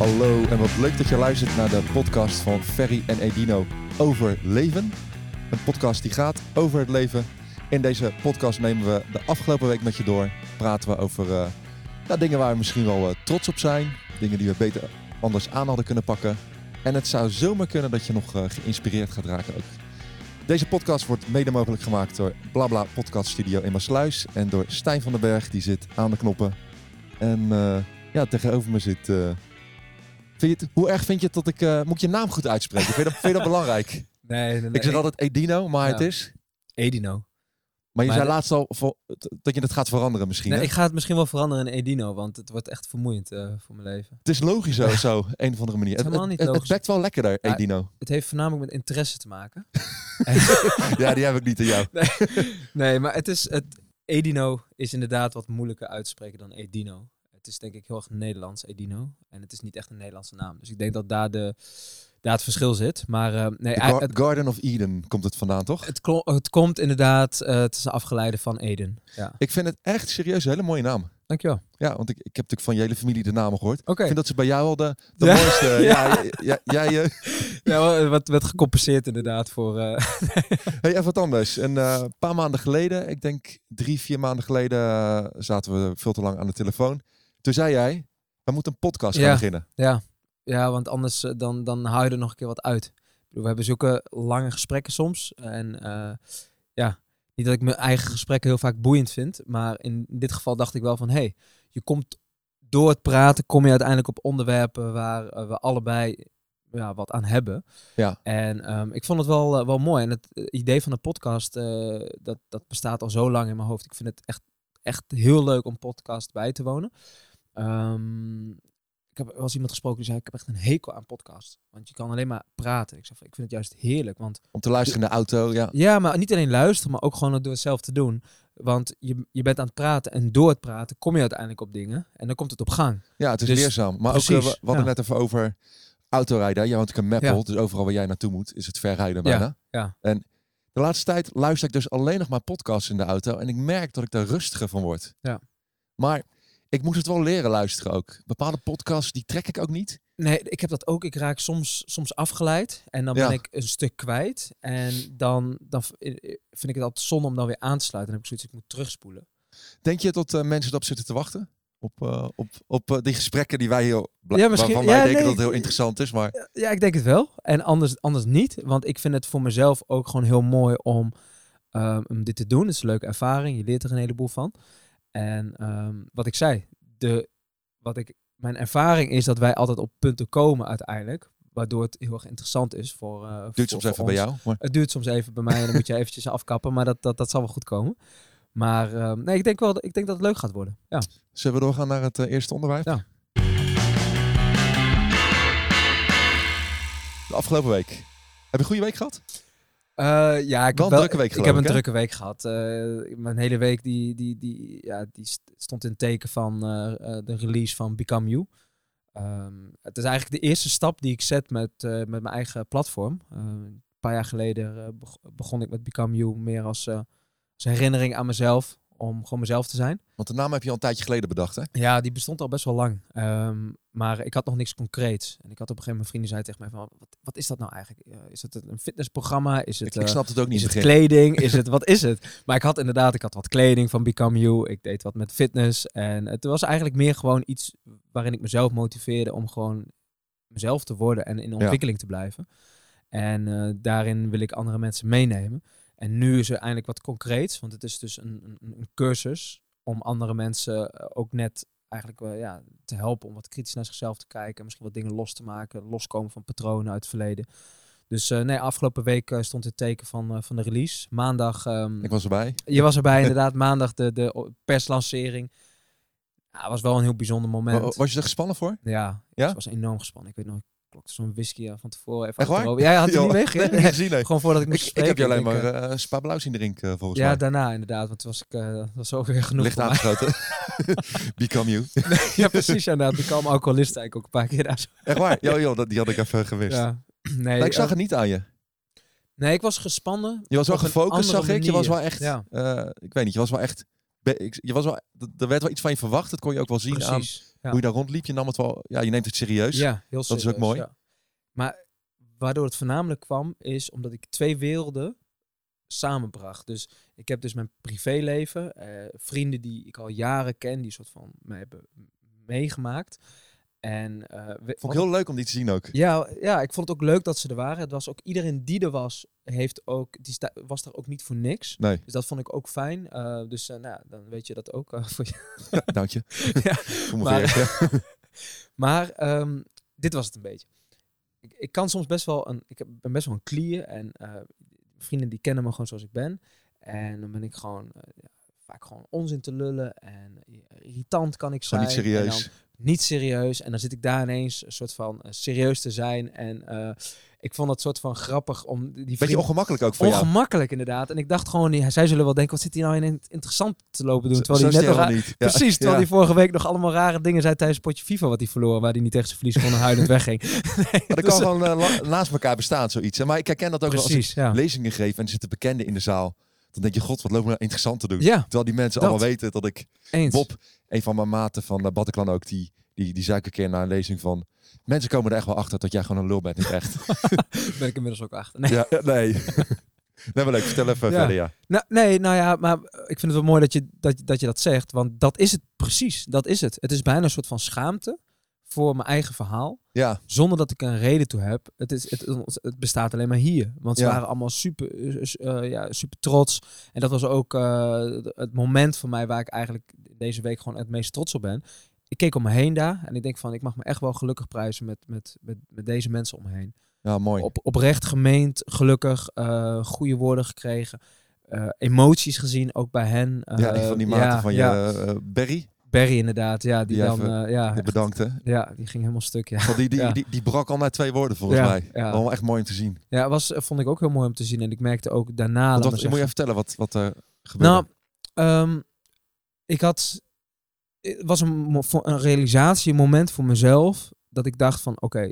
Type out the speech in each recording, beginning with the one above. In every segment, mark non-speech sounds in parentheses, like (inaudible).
Hallo en wat leuk dat je luistert naar de podcast van Ferry en Edino over leven. Een podcast die gaat over het leven. In deze podcast nemen we de afgelopen week met je door. Praten we over eh, ja, dingen waar we misschien wel eh, trots op zijn. Dingen die we beter anders aan hadden kunnen pakken. En het zou zomaar kunnen dat je nog eh, geïnspireerd gaat raken ook. Deze podcast wordt mede mogelijk gemaakt door Blabla Podcast Studio in Maasluis. En door Stijn van den Berg, die zit aan de knoppen. En ja, tegenover me zit... Vind je het, hoe erg vind je het dat ik... eh, moet ik je naam goed uitspreken? Vind je dat, vind je dat belangrijk? (laughs) Nee, nee, nee. Ik zeg altijd Edino, maar Ja. het is... Edino. Maar je Maar zei de- laatst al dat je het gaat veranderen misschien. Nee, hè? ik ga het misschien wel veranderen in Edino, want het wordt echt vermoeiend eh, voor mijn leven. Het is logisch zo, zo, (laughs) een of andere manier. Het, helemaal het, niet het, het logisch. bekt wel lekkerder, Ja. Edino. Het heeft voornamelijk met interesse te maken. (laughs) Ja, die heb ik niet aan jou. nee, maar het is, het, Edino is inderdaad wat moeilijker uit te spreken dan Edino. Is denk ik heel erg Nederlands, Edino. En het is niet echt een Nederlandse naam. Dus ik denk dat daar, de, daar het verschil zit. Maar eh, nee, het, Garden of Eden komt het vandaan, toch? het, het komt inderdaad, eh, het is een afgeleide van Eden. Ja, Ik vind het echt serieus een hele mooie naam. dankjewel. Ja, want ik, ik heb natuurlijk van je hele familie de namen gehoord. Oké. Ik vind dat ze bij jou wel de, de Ja? mooiste... (laughs) Ja, Ja. ja, jij... eh, (laughs) Ja, wel, wat werd gecompenseerd inderdaad voor... (laughs) Hey, even wat anders. Een paar maanden geleden, ik denk drie, vier maanden geleden, zaten we veel te lang aan de telefoon. Toen zei jij, we moeten een podcast gaan Ja. beginnen. Ja, ja want anders eh, dan, dan hou je er nog een keer wat uit. We hebben zulke lange gesprekken soms. En eh, ja, niet dat ik mijn eigen gesprekken heel vaak boeiend vind. Maar in dit geval dacht ik wel van... hey, je komt door het praten... kom je uiteindelijk op onderwerpen waar eh, we allebei ja, wat aan hebben. Ja. En ehm, ik vond het wel, wel mooi. En het idee van de podcast, dat, dat bestaat al zo lang in mijn hoofd. Ik vind het echt, echt heel leuk om podcast bij te wonen. Ehm, ik heb wel eens iemand gesproken die zei, ik heb echt een hekel aan podcast. Want je kan alleen maar praten. Ik zeg, ik vind het juist heerlijk. Want Om te luisteren in de auto, ja. ja, maar niet alleen luisteren, maar ook gewoon door het zelf te doen. Want je, je bent aan het praten en door het praten kom je uiteindelijk op dingen. En dan komt het op gang. Ja, het is Dus- leerzaam. Maar ook, precies, eh, we, we hadden ja. net even over autorijden. Jij woont natuurlijk in Meppel, Ja. dus overal waar jij naartoe moet, is het verrijden Ja, bijna. ja. En de laatste tijd luister ik dus alleen nog maar podcasts in de auto. En ik merk dat ik daar rustiger van word. Ja. Maar ik moest het wel leren luisteren ook. Bepaalde podcasts, die trek ik ook niet. Nee, ik heb dat ook. Ik raak soms, soms afgeleid en dan Ja. ben ik een stuk kwijt. En dan, dan v- eh, vind ik het altijd zonde om dan weer aan te sluiten. Dan heb ik zoiets, ik moet terugspoelen. Denk je dat eh, mensen erop zitten te wachten? Op, eh, op, op eh, die gesprekken die wij heel... Ja, misschien- Waarvan wij ja, denken nee, dat het heel interessant is, maar... Ja, ik denk het wel. En anders, anders niet. Want ik vind het voor mezelf ook gewoon heel mooi om, om dit te doen. Het is een leuke ervaring. Je leert er een heleboel van. En ehm, wat ik zei, de, wat ik, mijn ervaring is dat wij altijd op punten komen uiteindelijk. Waardoor het heel erg interessant is voor. eh Duurt voor- soms voor even bij jou. Maar... Het duurt soms even bij mij en dan moet je (laughs) eventjes afkappen. Maar dat, dat, dat zal wel goed komen. Maar ehm, nee, ik denk wel dat, ik denk dat het leuk gaat worden. Ja. Zullen we doorgaan naar het eh, eerste onderwerp? Ja. De afgelopen week. Heb je een goede week gehad? Eh, ja, ik Wel heb een drukke week, Ik heb een drukke week gehad. Eh, mijn hele week die, die, die, ja, die st- stond in het teken van eh, de release van Become You. Ehm, het is eigenlijk de eerste stap die ik zet met, met mijn eigen platform. Een paar jaar geleden beg- begon ik met Become You meer als, als herinnering aan mezelf. Om gewoon mezelf te zijn. Want de naam heb je al een tijdje geleden bedacht, hè? Ja, die bestond al best wel lang. Ehm, maar ik had nog niks concreets. En ik had op een gegeven moment vrienden zei tegen mij van, wat, wat is dat nou eigenlijk? Eh, is het een fitnessprogramma? Is het, Ik, ik eh, snap het ook niet is het begin. kleding? Is het, (laughs) wat is het? Maar ik had inderdaad, ik had wat kleding van Become You. Ik deed wat met fitness. En het was eigenlijk meer gewoon iets waarin ik mezelf motiveerde om gewoon mezelf te worden en in ontwikkeling te blijven. En eh, daarin wil ik andere mensen meenemen. En nu is er eindelijk wat concreets, want het is dus een, een, een cursus om andere mensen eh, ook net eigenlijk wel, ja, te helpen om wat kritisch naar zichzelf te kijken. Misschien wat dingen los te maken, loskomen van patronen uit het verleden. Dus eh, nee, afgelopen week eh, stond het teken van, eh, van de release. Maandag, ehm, Ik was erbij. je was erbij inderdaad, maandag de, de perslancering. Ja, was wel een heel bijzonder moment. Wa- Was je er gespannen voor? Ja, Ja? ik was enorm gespannen. Ik weet nog, klokte zo'n whisky eh, van tevoren even Echt waar? achterover. Ja, had het niet nee, nee. (laughs) Gewoon voordat ik moest Ik, ik heb je alleen maar denk, eh, eh, Spa Blauw zien drinken, volgens ja, mij. daarna inderdaad, want toen was ik, eh, was ook weer genoeg Licht aangeschoten. (laughs) Become you. (laughs) ja, precies. Ja, inderdaad. Die kwam alcoholisten eigenlijk ook een paar keer daar. Echt waar? Joh, joh, dat, die had ik even gewist. Ja. Nee, Maar ik zag eh, het niet aan je. nee, ik was gespannen. Je was wel gefocust, zag ik. Je was wel echt... Ja, eh, ik weet niet, je was wel echt... ik- Je was wel, er werd wel iets van je verwacht. Dat kon je ook wel zien aan precies. Ja. Hoe je daar rondliep, je nam het wel, ja, je neemt het serieus. Ja, heel is ook serieus, mooi. Maar waardoor het voornamelijk kwam, is omdat ik twee werelden samenbracht. Dus ik heb dus mijn privéleven, eh, vrienden die ik al jaren ken, die soort van mij hebben meegemaakt. En eh, we- Vond ik heel leuk om die te zien ook. ja, ja, ik vond het ook leuk dat ze er waren. Het was ook iedereen die er was, heeft ook, die sta- was daar ook niet voor niks. Nee, Dus dat vond ik ook fijn. Eh, dus eh, nou, dan weet je dat ook. voor je. (laughs) dank je. (laughs) Ja, maar-. (laughs) Maar ehm, dit was het een beetje. Ik, ik kan soms best wel een. Ik ben best wel een klier. En vrienden die kennen me gewoon zoals ik ben. En dan ben ik gewoon ja, vaak gewoon onzin te lullen. En irritant kan ik zijn. Niet serieus. niet serieus. En dan zit ik daar ineens een soort van eh, serieus te zijn. En eh, ik vond het soort van grappig om die Beetje vrienden- ongemakkelijk ook voor jou. ongemakkelijk inderdaad. En ik dacht gewoon, die- zij zullen wel denken, wat zit hij nou in interessant te lopen doen? Terwijl hij net die nog niet. Ja. Precies, terwijl Ja. hij vorige week nog allemaal rare dingen zei tijdens het potje FIFA wat hij verloor, waar hij niet tegen zijn verlies kon en huilend wegging. (laughs) Nee, Maar dat dus, kan eh, gewoon naast elkaar bestaan, zoiets. hè. Maar ik herken dat ook wel als ik ja. lezingen geef en er zitten bekenden in de zaal. Dan denk je, god, wat lopen we nou interessant te doen. Ja, Terwijl die mensen Dat. allemaal weten dat ik... eens. Bob, een van mijn maten van de Bataclan ook, die, die, die zei ook een keer na een lezing van... Mensen komen er echt wel achter dat jij gewoon een lul bent, niet echt. (laughs) ben ik inmiddels ook achter. Nee. ja, ja, nee. (laughs) nee, maar leuk. Vertel even Ja. verder, ja. Nou, nee, nou ja, maar ik vind het wel mooi dat je dat, dat je dat zegt, want dat is het precies. Dat is het. Het is bijna een soort van schaamte voor mijn eigen verhaal. Ja, zonder dat ik een reden toe heb. Het, is, het, het bestaat alleen maar hier. Want ze Ja. waren allemaal super, eh, eh, ja, super trots. En dat was ook eh, het moment voor mij waar ik eigenlijk deze week gewoon het meest trots op ben. Ik keek om me heen daar en ik denk van, ik mag me echt wel gelukkig prijzen met, met, met, met deze mensen om me heen. ja mooi. Op, oprecht gemeend, gelukkig, goede woorden gekregen. emoties gezien, ook bij hen. ja, die van die maten ja, van je Berry, Barry inderdaad, ja, die, Die dan, even eh, ja, de bedankte. ja, die ging helemaal stuk, ja. Die, die, Ja. die, die brak al na twee woorden volgens Ja, mij. ja. Echt mooi om te zien. Ja, was, vond ik ook heel mooi om te zien. En ik merkte ook daarna... Wat, maar moet je even vertellen wat, wat er gebeurde? nou, ehm, ik had... Het was een, een realisatie, een moment voor mezelf... dat ik dacht van, oké,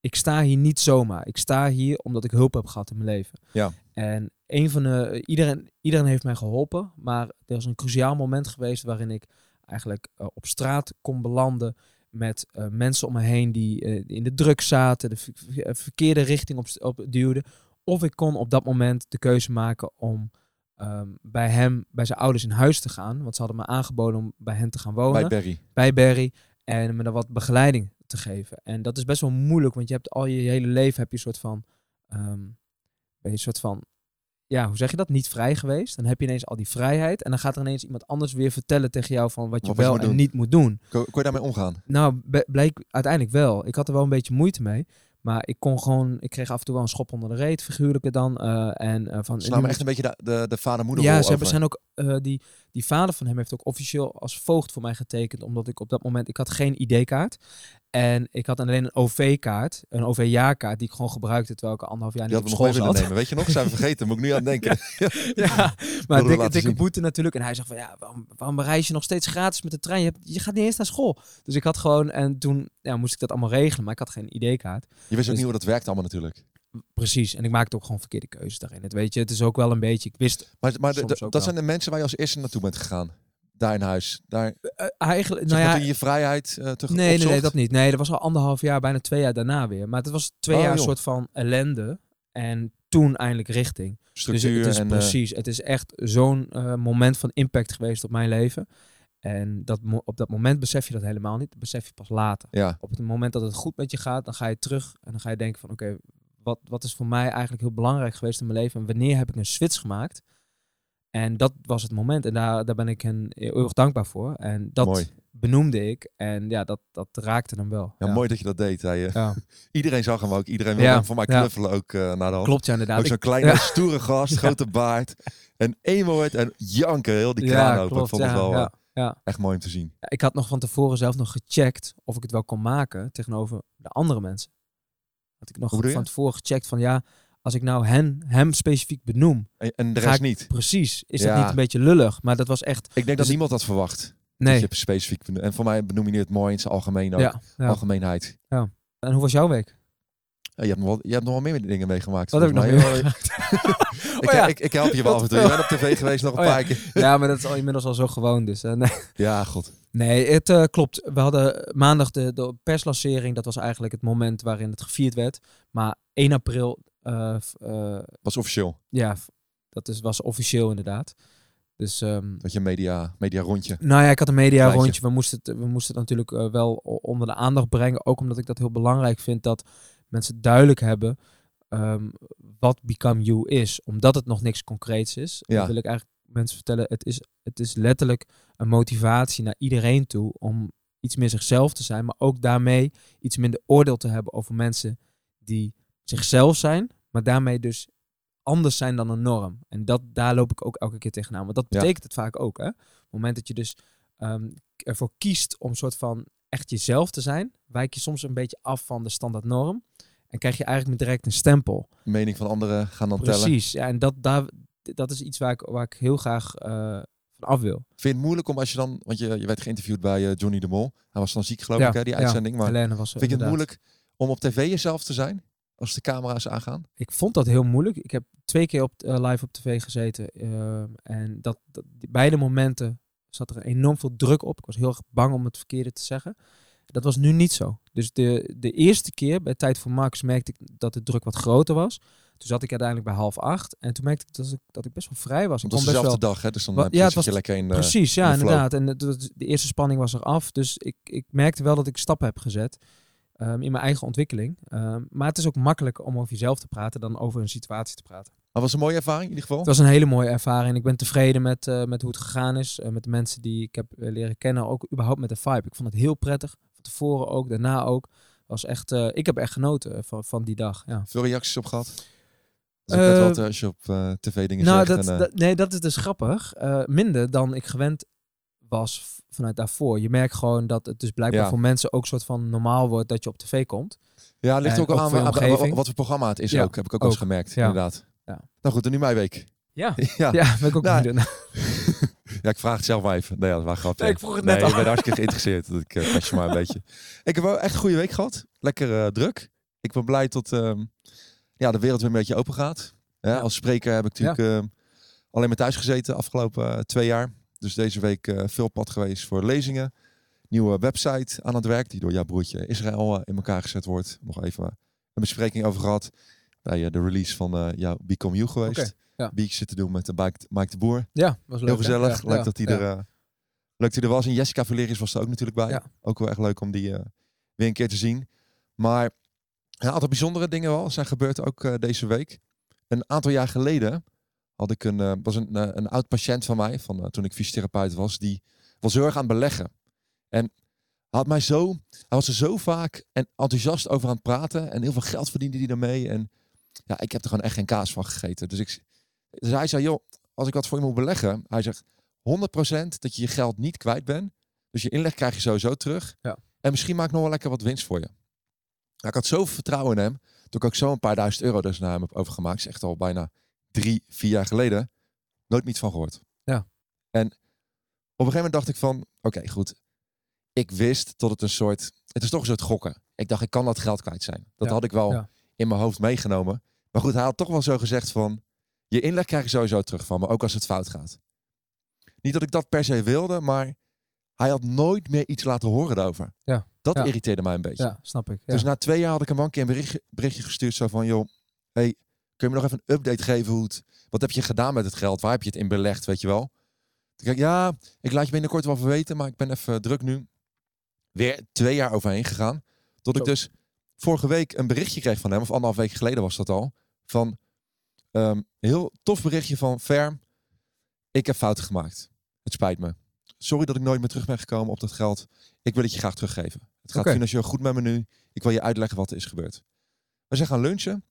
ik sta hier niet zomaar. Ik sta hier omdat ik hulp heb gehad in mijn leven. Ja. En een van de... Iedereen, iedereen heeft mij geholpen. Maar er is een cruciaal moment geweest... waarin ik eigenlijk eh, op straat kon belanden... met eh, mensen om me heen die eh, in de druk zaten... de ver- ver- verkeerde richting op, op duwden. Of ik kon op dat moment de keuze maken om ehm, bij hem, bij zijn ouders in huis te gaan. Want ze hadden me aangeboden om bij hen te gaan wonen. Bij Berry. bij Barry. En me dan wat begeleiding te geven. En dat is best wel moeilijk, want je hebt al je hele leven heb je een soort van, je een soort van, ja, hoe zeg je dat? Niet vrij geweest. Dan heb je ineens al die vrijheid en dan gaat er ineens iemand anders weer vertellen tegen jou van wat je Wat wel en doen. niet moet doen. Kon, kon je daarmee omgaan? Nou, bleek uiteindelijk wel. Ik had er wel een beetje moeite mee. Maar ik kon gewoon, ik kreeg af en toe wel een schop onder de reet, figuurlijke dan. eh, en eh, van. Ze en namen echt een beetje de, de, de vader-moeder ja, ze hebben, zijn ook, eh, die, die vader van hem heeft ook officieel als voogd voor mij getekend. Omdat ik op dat moment, ik had geen ID-kaart. En ik had alleen een OV-kaart, een OV-jaarkaart, die ik gewoon gebruikte terwijl ik anderhalf jaar niet op hadden we nog school zat. nemen. Weet je nog? Zijn we vergeten. Moet ik nu aan denken. (laughs) ja, maar dikke, dikke boete natuurlijk. En hij zegt van, ja, waarom, waarom reis je nog steeds gratis met de trein? Je, gaat niet eens naar school. Dus ik had gewoon, en toen ja, moest ik dat allemaal regelen, maar ik had geen ID-kaart. Je wist ook Dus- niet hoe dat werkt allemaal natuurlijk. Precies, en ik maakte ook gewoon verkeerde keuzes daarin. Het weet je, het is ook wel een beetje, ik wist Maar, maar de- Soms de- ook dat wel. zijn de mensen waar je als eerste naartoe bent gegaan. Daar in huis. Daar, eh, eigenlijk, nou ja, je vrijheid terug Nee, nee, nee, dat niet. Nee, dat was al anderhalf jaar, bijna twee jaar daarna weer. Maar het was twee Oh, jaar een soort van ellende. En toen eindelijk richting. Dus Structuur het is en... precies, het is echt zo'n moment van impact geweest op mijn leven. En dat, op dat moment besef je dat helemaal niet. Dat besef je pas later. ja, Op het moment dat het goed met je gaat, dan ga je terug en dan ga je denken van oké, wat, wat is voor mij eigenlijk heel belangrijk geweest in mijn leven? En wanneer heb ik een switch gemaakt? En dat was het moment. En daar, daar ben ik hen eeuwig dankbaar voor. En dat mooi. benoemde ik. En ja, dat, dat raakte hem wel. Ja, mooi dat je dat deed. Hij, eh, Ja. (laughs) iedereen zag hem ook. Iedereen wilde Ja, hem voor mij ja. knuffelen ook eh, naar de hand. Klopt ja inderdaad. Ook zo'n kleine, ja. stoere (laughs) gast, Ja. grote baard. En één woord en janken, heel die ja, kraan open. klopt, ik vond ja, het wel ja, eh, ja. echt mooi om te zien. Ja, Ik had nog van tevoren zelf nog gecheckt of ik het wel kon maken tegenover de andere mensen. Had ik nog van tevoren gecheckt van ja, als ik nou hen, hem specifiek benoem, En, en de rest ik- niet. precies, is dat Ja. niet een beetje lullig? Maar dat was echt, Ik denk dat Dus- niemand dat verwacht. Dat nee. je specifiek. En voor mij benoem je het mooi in zijn algemeen ook. Ja, ja. Algemeenheid. En hoe was jouw week? Ja, je, hebt nog wel, je hebt nog wel meer dingen meegemaakt. Wat heb ik nog meer mij. (laughs) ik, Oh ja. ik, ik help je wel af en toe. (laughs) Je bent op tv geweest nog een Oh ja. paar keer. Ja, maar dat is al inmiddels al zo gewoon. Dus, eh, nee. Ja, god. Nee, het eh, klopt. We hadden maandag de, de perslancering. Dat was eigenlijk het moment waarin het gevierd werd. Maar 1 april, eh, eh, Was officieel. ja, dat is, was officieel inderdaad. Dus, ehm, Dat je media, media rondje. nou ja, ik had een media rondje. We moesten, het, we moesten het natuurlijk eh, wel onder de aandacht brengen. Ook omdat ik dat heel belangrijk vind dat mensen duidelijk hebben ehm, wat Become You is. Omdat het nog niks concreets is. Ja. Wil ik eigenlijk mensen vertellen, het is, het is letterlijk een motivatie naar iedereen toe om iets meer zichzelf te zijn. Maar ook daarmee iets minder oordeel te hebben over mensen die zichzelf zijn. Maar daarmee dus anders zijn dan een norm. En dat, daar loop ik ook elke keer tegenaan. Want dat Ja. betekent het vaak ook. Hè? Op het moment dat je dus ehm, ervoor kiest om soort van echt jezelf te zijn, wijk je soms een beetje af van de standaard norm. En krijg je eigenlijk direct een stempel. De mening van anderen gaan dan tellen. Precies. Ja, en dat, daar, dat is iets waar ik, waar ik heel graag eh, van af wil. Vind je het moeilijk om als je dan... Want je, je werd geïnterviewd bij eh, Johnny de Mol. Hij was dan ziek geloof Ja, ik, hè, die uitzending. Maar vind je het inderdaad. moeilijk om op tv jezelf te zijn? Als de camera's aangaan? Ik vond dat heel moeilijk. Ik heb twee keer op, eh, live op tv gezeten. ehm, en dat, beide momenten zat er enorm veel druk op. Ik was heel erg bang om het verkeerde te zeggen. Dat was nu niet zo. Dus de, de eerste keer bij Tijd voor Max merkte ik dat de druk wat groter was. Toen zat ik uiteindelijk bij half acht. En toen merkte ik dat ik, dat ik best wel vrij was. Ik was dezelfde wel... dag, hè? Dus dan Wa- heb ja, het je lekker in... eh, Precies, ja, in de inderdaad. En het- de eerste spanning was eraf. Dus ik, ik merkte wel dat ik stappen heb gezet ehm, in mijn eigen ontwikkeling. Ehm, maar het is ook makkelijker om over jezelf te praten dan over een situatie te praten. Maar was een mooie ervaring in ieder geval. Het was een hele mooie ervaring. Ik ben tevreden met, eh, met hoe het gegaan is. eh, met de mensen die ik heb eh, leren kennen. Ook überhaupt met de vibe. Ik vond het heel prettig. Van tevoren ook, daarna ook. Was echt, ik heb echt genoten van, van die dag. Ja. Veel reacties op gehad. Dat Eh, wat als je op tv dingen Nou, zegt. dat, en, dat- nee, dat is dus grappig. Minder dan ik gewend was vanuit daarvoor. Je merkt gewoon dat het dus blijkbaar Ja. voor mensen ook soort van normaal wordt dat je op tv komt. ja, het ligt en ook, ook aan aan- aan- omgeving. wat voor programma het is Ja, ook. Heb ik ook wel eens ook. gemerkt, Ja. inderdaad. Ja. Nou goed, en nu mijn week. Ja, (laughs) ja. ja ben ik ook Nou, naar. (laughs) Ja, ik vraag het zelf maar even. Nee, dat was. Nee, ik vroeg het nee, net al. ik ben hartstikke geïnteresseerd. Dat ik uh, je maar een beetje. Ik heb wel echt een goede week gehad. Lekker eh, druk. Ik ben blij dat ehm, ja, de wereld weer een beetje open gaat. Als spreker heb ik natuurlijk ehm, alleen maar thuis gezeten de afgelopen eh, twee jaar. Dus deze week eh, veel pad geweest voor lezingen. Nieuwe website aan het werk die door jouw broertje Israël eh, in elkaar gezet wordt. Nog even een bespreking over gehad. Bij eh, de release van jouw Become You geweest. Ja. Ik zit te doen met de Mike, Mike de Boer. Ja, was leuk. Heel gezellig. Ja, leuk ja, dat hij er, leuk dat hij er was. En Jessica Valeris was er ook natuurlijk bij. Ja. Ook wel echt leuk om die weer een keer te zien. Maar een aantal bijzondere dingen wel zijn gebeurd ook deze week. Een aantal jaar geleden had ik een, eh, was een, eh, een oud patiënt van mij, van eh, toen ik fysiotherapeut was, die was heel erg aan het beleggen. En had mij zo, hij was er zo vaak en enthousiast over aan het praten en heel veel geld verdiende hij daarmee. En ja, ik heb er gewoon echt geen kaas van gegeten. Dus, ik, dus hij zei, joh, als ik wat voor je moet beleggen, hij zegt 100% dat je je geld niet kwijt bent. Dus je inleg krijg je sowieso terug. Ja. En misschien maak ik nog wel lekker wat winst voor je. Nou, ik had zoveel vertrouwen in hem. Toen ik ook zo een paar duizend euro dus naar hem heb overgemaakt. is echt al bijna drie, vier jaar geleden. Nooit niet van gehoord. Ja. En op een gegeven moment dacht ik van, oké, goed. Ik wist dat het een soort, het is toch een soort gokken. Ik dacht, ik kan dat geld kwijt zijn. Dat Ja, had ik wel ja. in mijn hoofd meegenomen. Maar goed, hij had toch wel zo gezegd van, je inleg krijg je sowieso terug van me, ook als het fout gaat. Niet dat ik dat per se wilde, maar hij had nooit meer iets laten horen daarover. Ja, Dat ja. irriteerde mij een beetje. Ja, snap ik. Ja. Dus na twee jaar had ik hem een keer een berichtje, berichtje gestuurd. Zo van, joh, hey, kun je me nog even een update geven? Hoe het, wat heb je gedaan met het geld? Waar heb je het in belegd, weet je wel? Toen ik, ja, ik laat je binnenkort wel even weten, maar ik ben even druk nu. Weer twee jaar overheen gegaan. Tot ik dus vorige week een berichtje kreeg van hem, of anderhalf week geleden was dat al. Van, ehm, heel tof berichtje van Ferm. Ik heb fouten gemaakt. Het spijt me. Sorry dat ik nooit meer terug ben gekomen op dat geld. Ik wil het je graag teruggeven. Het gaat Oké. financieel goed met me nu. Ik wil je uitleggen wat er is gebeurd. We zijn gaan lunchen.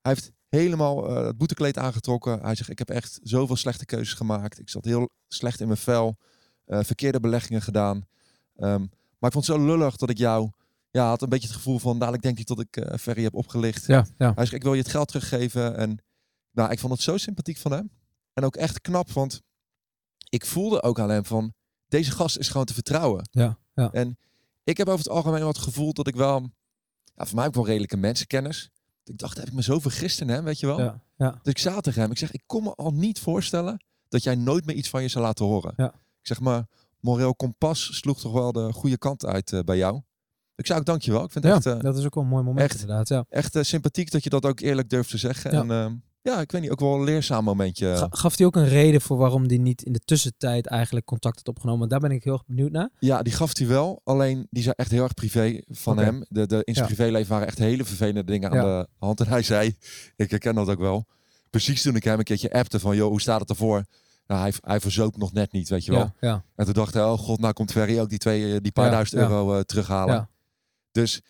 Hij heeft helemaal eh, het boetekleed aangetrokken. Hij zegt, ik heb echt zoveel slechte keuzes gemaakt. Ik zat heel slecht in mijn vel. Eh, verkeerde beleggingen gedaan. Ehm, maar ik vond het zo lullig dat ik jou... Ja, had een beetje het gevoel van... Dadelijk denk ik dat ik eh Ferry heb opgelicht. ja, ja. Hij zegt, ik wil je het geld teruggeven. En nou, ik vond het zo sympathiek van hem. En ook echt knap, want ik voelde ook aan hem van... Deze gast is gewoon te vertrouwen. ja, ja. En ik heb over het algemeen het gevoel dat ik wel... Ja, voor mij ook wel redelijke mensenkennis. Ik dacht, heb ik me zo vergist in hem, weet je wel? Ja, ja. Dus ik zei tegen hem, ik zeg, ik kon me al niet voorstellen dat jij nooit meer iets van je zou laten horen. Ja. Ik zeg maar, moreel kompas sloeg toch wel de goede kant uit eh, bij jou. Ik zei ook dankjewel. Ik vind het Ja, echt, eh, dat is ook wel een mooi moment echt. inderdaad. Ja. echt eh, sympathiek dat je dat ook eerlijk durft te zeggen. Ja. En ehm, ja, ik weet niet, ook wel een leerzaam momentje. Ga- Gaf hij ook een reden voor waarom hij niet in de tussentijd eigenlijk contact had opgenomen? Want daar ben ik heel erg benieuwd naar. Ja, die gaf hij wel. Alleen die zei echt heel erg privé van hem. De, de, in zijn Ja. privéleven waren echt hele vervelende dingen aan Ja. de hand. En hij zei, ik herken dat ook wel. Precies toen ik hem een keertje appte van, joh, hoe staat het ervoor? Nou, hij, hij verzoop nog net niet, weet je wel. Ja, En toen dacht hij, oh god, nou komt Ferry ook die, twee, eh, die paar duizend euro eh, terughalen. Dus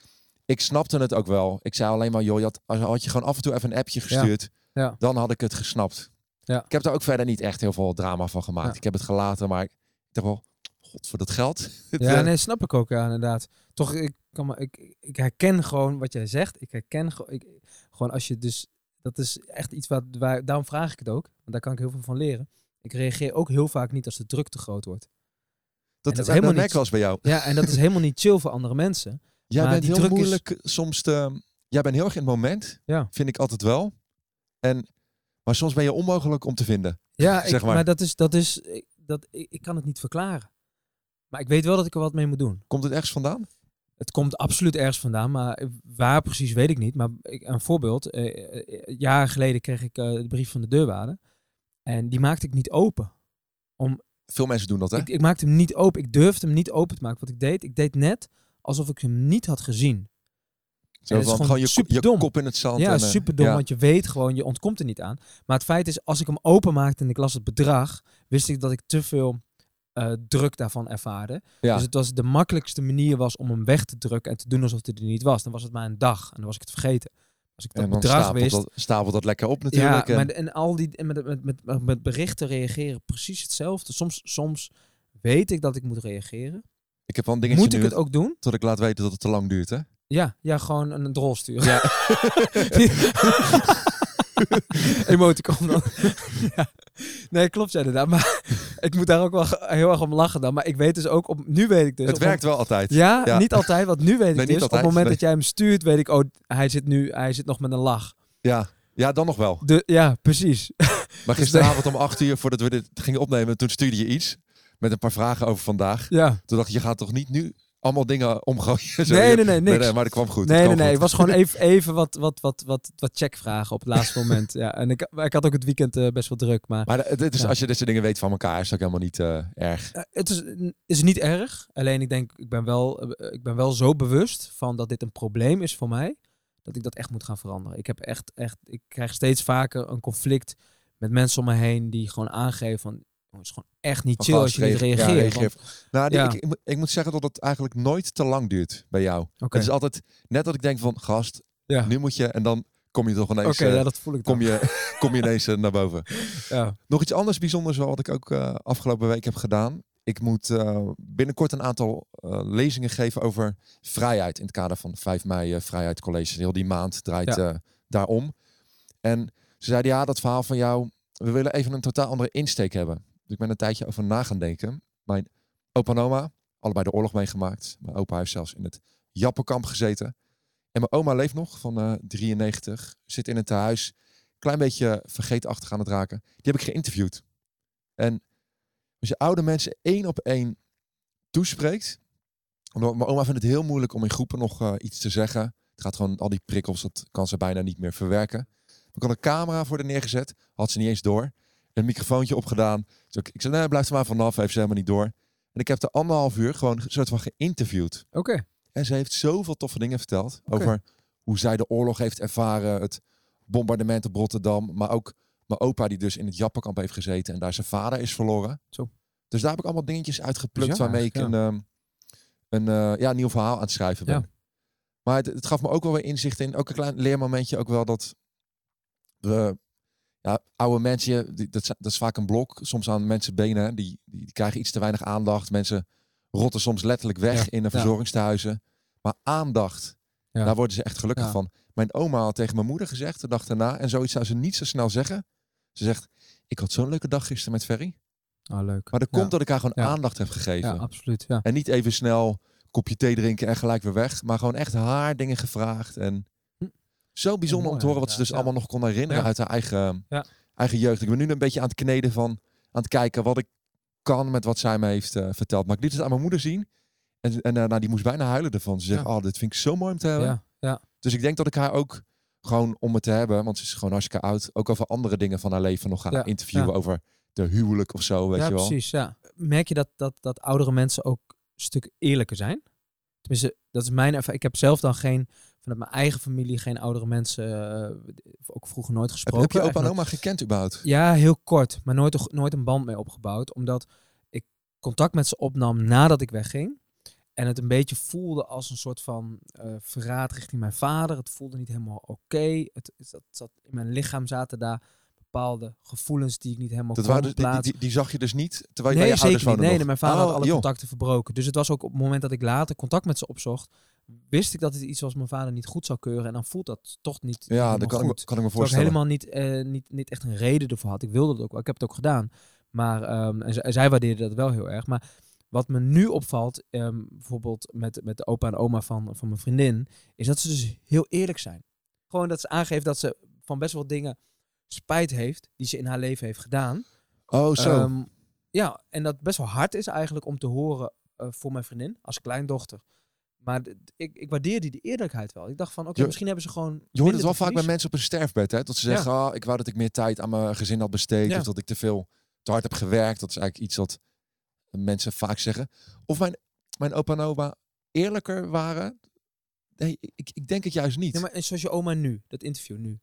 ik snapte het ook wel. Ik zei alleen maar, joh, je had, had je gewoon af en toe even een appje gestuurd, Ja. dan had ik het gesnapt. Ja. Ik heb daar ook verder niet echt heel veel drama van gemaakt. Ja. Ik heb het gelaten, maar ik dacht wel, god, voor dat geld. (laughs) Ja, eh, nee, snap ik ook, ja, inderdaad. Toch, ik, kan maar, ik, ik herken gewoon wat jij zegt. Ik herken gewoon, ik, gewoon als je dus, dat is echt iets wat, waar, daarom vraag ik het ook. Want daar kan ik heel veel van leren. Ik reageer ook heel vaak niet als de druk te groot wordt. dat, dat is helemaal merk niet- eens bij jou. Ja, en dat is helemaal niet chill voor andere mensen. Jij Maar bent die heel druk is- moeilijk soms te... Jij bent heel erg in het moment, Ja. vind ik altijd wel. En, maar soms ben je onmogelijk om te vinden. Ja, (laughs) ik, Zeg maar. maar. dat is, dat is, dat, ik, ik kan het niet verklaren. Maar ik weet wel dat ik er wat mee moet doen. Komt het ergens vandaan? Het komt absoluut ergens vandaan, maar waar precies weet ik niet. Maar ik, een voorbeeld. eh, eh, jaren geleden kreeg ik eh, de brief van de deurwaarder. En die maakte ik niet open. Veel mensen doen dat, hè? Ik, ik maakte hem niet open. Ik durfde hem niet open te maken. Wat ik deed, ik deed net alsof ik hem niet had gezien. Zo het van, gewoon gewoon je, je superdom. kop in het zand. Ja, en, eh, super dom, ja. want je weet gewoon, je ontkomt er niet aan. Maar het feit is, als ik hem open maakte en ik las het bedrag, wist ik dat ik te veel eh, druk daarvan ervaarde. Ja. Dus het was de makkelijkste manier was om hem weg te drukken en te doen alsof hij er niet was. Dan was het maar een dag en dan was ik het vergeten. Als ik dat en dan bedrag stapelt wist, dat, stapelt dat lekker op ja, natuurlijk. en- maar de- en al die en met, met, met, met berichten reageren precies hetzelfde. Soms, soms weet ik dat ik moet reageren. ik heb wel een dingetje Moet ik nu het ook doen? tot ik laat weten dat het te lang duurt, hè? Ja, ja gewoon een, drol sturen. Ja. (laughs) Emoticon dan. (laughs) ja. Nee, klopt inderdaad. Maar ik moet daar ook wel heel erg om lachen dan. Maar ik weet dus ook, op, nu weet ik dus... het werkt wel altijd. Ja, Ja. niet altijd. Want nu weet ik Nee, dus, op het moment nee. dat jij hem stuurt, weet ik, oh, hij zit nu, hij zit nog met een lach. Ja. ja, dan nog wel. De, ja, precies. (laughs) Maar gisteravond om acht uur, voordat we dit gingen opnemen, toen stuurde je iets met een paar vragen over vandaag. Ja. Toen dacht ik, je gaat toch niet nu allemaal dingen omgooien? (laughs) Zo, Nee, nee, nee, niks. maar dat kwam goed. Nee, nee, nee. goed. Het was gewoon (laughs) even, even wat, wat, wat, wat, wat checkvragen op het laatste moment. Ja, en ik, ik had ook het weekend eh, best wel druk. Maar Maar het- het is, Ja. als je dit soort dingen weet van elkaar, is ook helemaal niet eh, erg. Eh, het is, is niet erg. Alleen ik denk, ik ben, wel, ik ben wel zo bewust van dat dit een probleem is voor mij. Dat ik dat echt moet gaan veranderen. Ik heb echt, echt, ik krijg steeds vaker een conflict met mensen om me heen die gewoon aangeven van, "Oh, het is gewoon echt niet chill als je niet ja, reageert. Want- Nou, die- Ja. ik, ik, moet- ik moet zeggen dat het eigenlijk nooit te lang duurt bij jou. Oké, Het is altijd net dat ik denk van, gast, ja. nu moet je, en dan kom je toch Oké, ineens, eh, ja, dat voel ik dan. kom je, (laughs) kom je ineens eh, naar boven. Ja. Nog iets anders bijzonders wat ik ook eh, afgelopen week heb gedaan. Ik moet eh, binnenkort een aantal eh, lezingen geven over vrijheid in het kader van 5 mei eh, Vrijheid College. Heel die maand draait Ja. eh, daarom. En ze zeiden, ja, dat verhaal van jou, we willen even een totaal andere insteek hebben. Ik ben een tijdje over na gaan denken. Mijn opa en oma, allebei de oorlog meegemaakt. Mijn opa heeft zelfs in het Jappenkamp gezeten. En mijn oma leeft nog, van eh 93, zit in het tehuis. Klein beetje vergeetachtig aan het raken. Die heb ik geïnterviewd. En als je oude mensen één op één toespreekt. omdat Mijn oma vindt het heel moeilijk om in groepen nog eh, iets te zeggen. Het gaat gewoon, al die prikkels, dat kan ze bijna niet meer verwerken. Ik had een camera voor haar neergezet, had ze niet eens door. Een microfoontje opgedaan. Dus ik, ik zei, nee, blijf er maar vanaf, heeft ze helemaal niet door. En ik heb er anderhalf uur gewoon een soort van geïnterviewd. Oké, En ze heeft zoveel toffe dingen verteld over hoe zij de oorlog heeft ervaren, het bombardement op Rotterdam, maar ook mijn opa die dus in het Jappenkamp heeft gezeten en daar zijn vader is verloren. Zo. Dus daar heb ik allemaal dingetjes uitgeplukt waarmee ik een, ehm, een eh, ja, nieuw verhaal aan het schrijven ben. Ja. Maar het, het gaf me ook wel weer inzicht in, ook een klein leermomentje, ook wel dat we, ja, oude mensen, die, dat, is- dat is vaak een blok, soms aan mensen benen, die, die, die krijgen iets te weinig aandacht. Mensen rotten soms letterlijk weg Ja. in de Ja. verzorgingstehuizen. Maar aandacht, daar worden ze echt gelukkig van. Mijn oma had tegen mijn moeder gezegd de dag daarna, en zoiets zou ze niet zo snel zeggen. Ze zegt, ik had zo'n leuke dag gisteren met Ferry. oh, leuk. Maar dat komt dat ik haar gewoon aandacht heb gegeven. Ja, absoluut. Ja. En niet even snel kopje thee drinken en gelijk weer weg. Maar gewoon echt haar dingen gevraagd. En. Zo bijzonder mooi, om te horen wat ze dus allemaal nog kon herinneren uit haar eigen, eigen jeugd. Ik ben nu een beetje aan het kneden van, aan het kijken wat ik kan met wat zij me heeft eh, verteld. Maar ik liet het aan mijn moeder zien. En, en eh, nou, die moest bijna huilen ervan. Ze zegt, oh, dit vind ik zo mooi om te hebben. Ja, ja. Dus ik denk dat ik haar ook gewoon om het te hebben, want ze is gewoon hartstikke oud, ook over andere dingen van haar leven nog gaan interviewen over de huwelijk of zo, weet ja, je wel. precies. Ja. Merk je dat, dat, dat oudere mensen ook een stuk eerlijker zijn? Tenminste, dat is mijn ervaring. Ik heb zelf dan geen, vanuit mijn eigen familie, geen oudere mensen, eh, ook vroeger nooit Heb, gesproken. heb je opa en Eigenlijk oma gekend überhaupt? Ja, heel kort, maar nooit, nooit een band mee opgebouwd. Omdat ik contact met ze opnam nadat ik wegging. En het een beetje voelde als een soort van eh, verraad richting mijn vader. Het voelde niet helemaal oké. Het, het zat, in mijn lichaam zaten daar bepaalde gevoelens die ik niet helemaal Dat kon waren dus, die, die, die zag je dus niet terwijl je Nee, bij je ouders niet. woonde Nee, nee, mijn vader had Oh, alle joh. contacten verbroken. Dus het was ook op het moment dat ik later contact met ze opzocht, wist ik dat het iets was mijn vader niet goed zou keuren. En dan voelt dat toch niet Ja, dat kan, ik, me- kan ik me ik voorstellen. helemaal niet, eh, niet, niet echt een reden ervoor had. Ik wilde het ook wel. Ik heb het ook gedaan. Maar ehm, en, zij waardeerde dat wel heel erg. Maar wat me nu opvalt, ehm, bijvoorbeeld met, met de opa en oma van, van mijn vriendin, is dat ze dus heel eerlijk zijn. Gewoon dat ze aangeeft dat ze van best wel dingen spijt heeft die ze in haar leven heeft gedaan. Oh, zo. Ehm, ja, en dat best wel hard is eigenlijk om te horen eh, voor mijn vriendin als kleindochter. Maar ik, ik waardeerde die eerlijkheid wel. Ik dacht van, oké, misschien hebben ze gewoon... je hoort het wel vaak bij mensen op een sterfbed, hè? Dat ze Ja. zeggen, ah, ik wou dat ik meer tijd aan mijn gezin had besteed. Ja. Of dat ik te veel, te hard heb gewerkt. Dat is eigenlijk iets wat mensen vaak zeggen. Of mijn, mijn opa en oma eerlijker waren. Nee, ik, ik denk het juist niet. Ja, maar en zoals je oma nu, dat interview nu.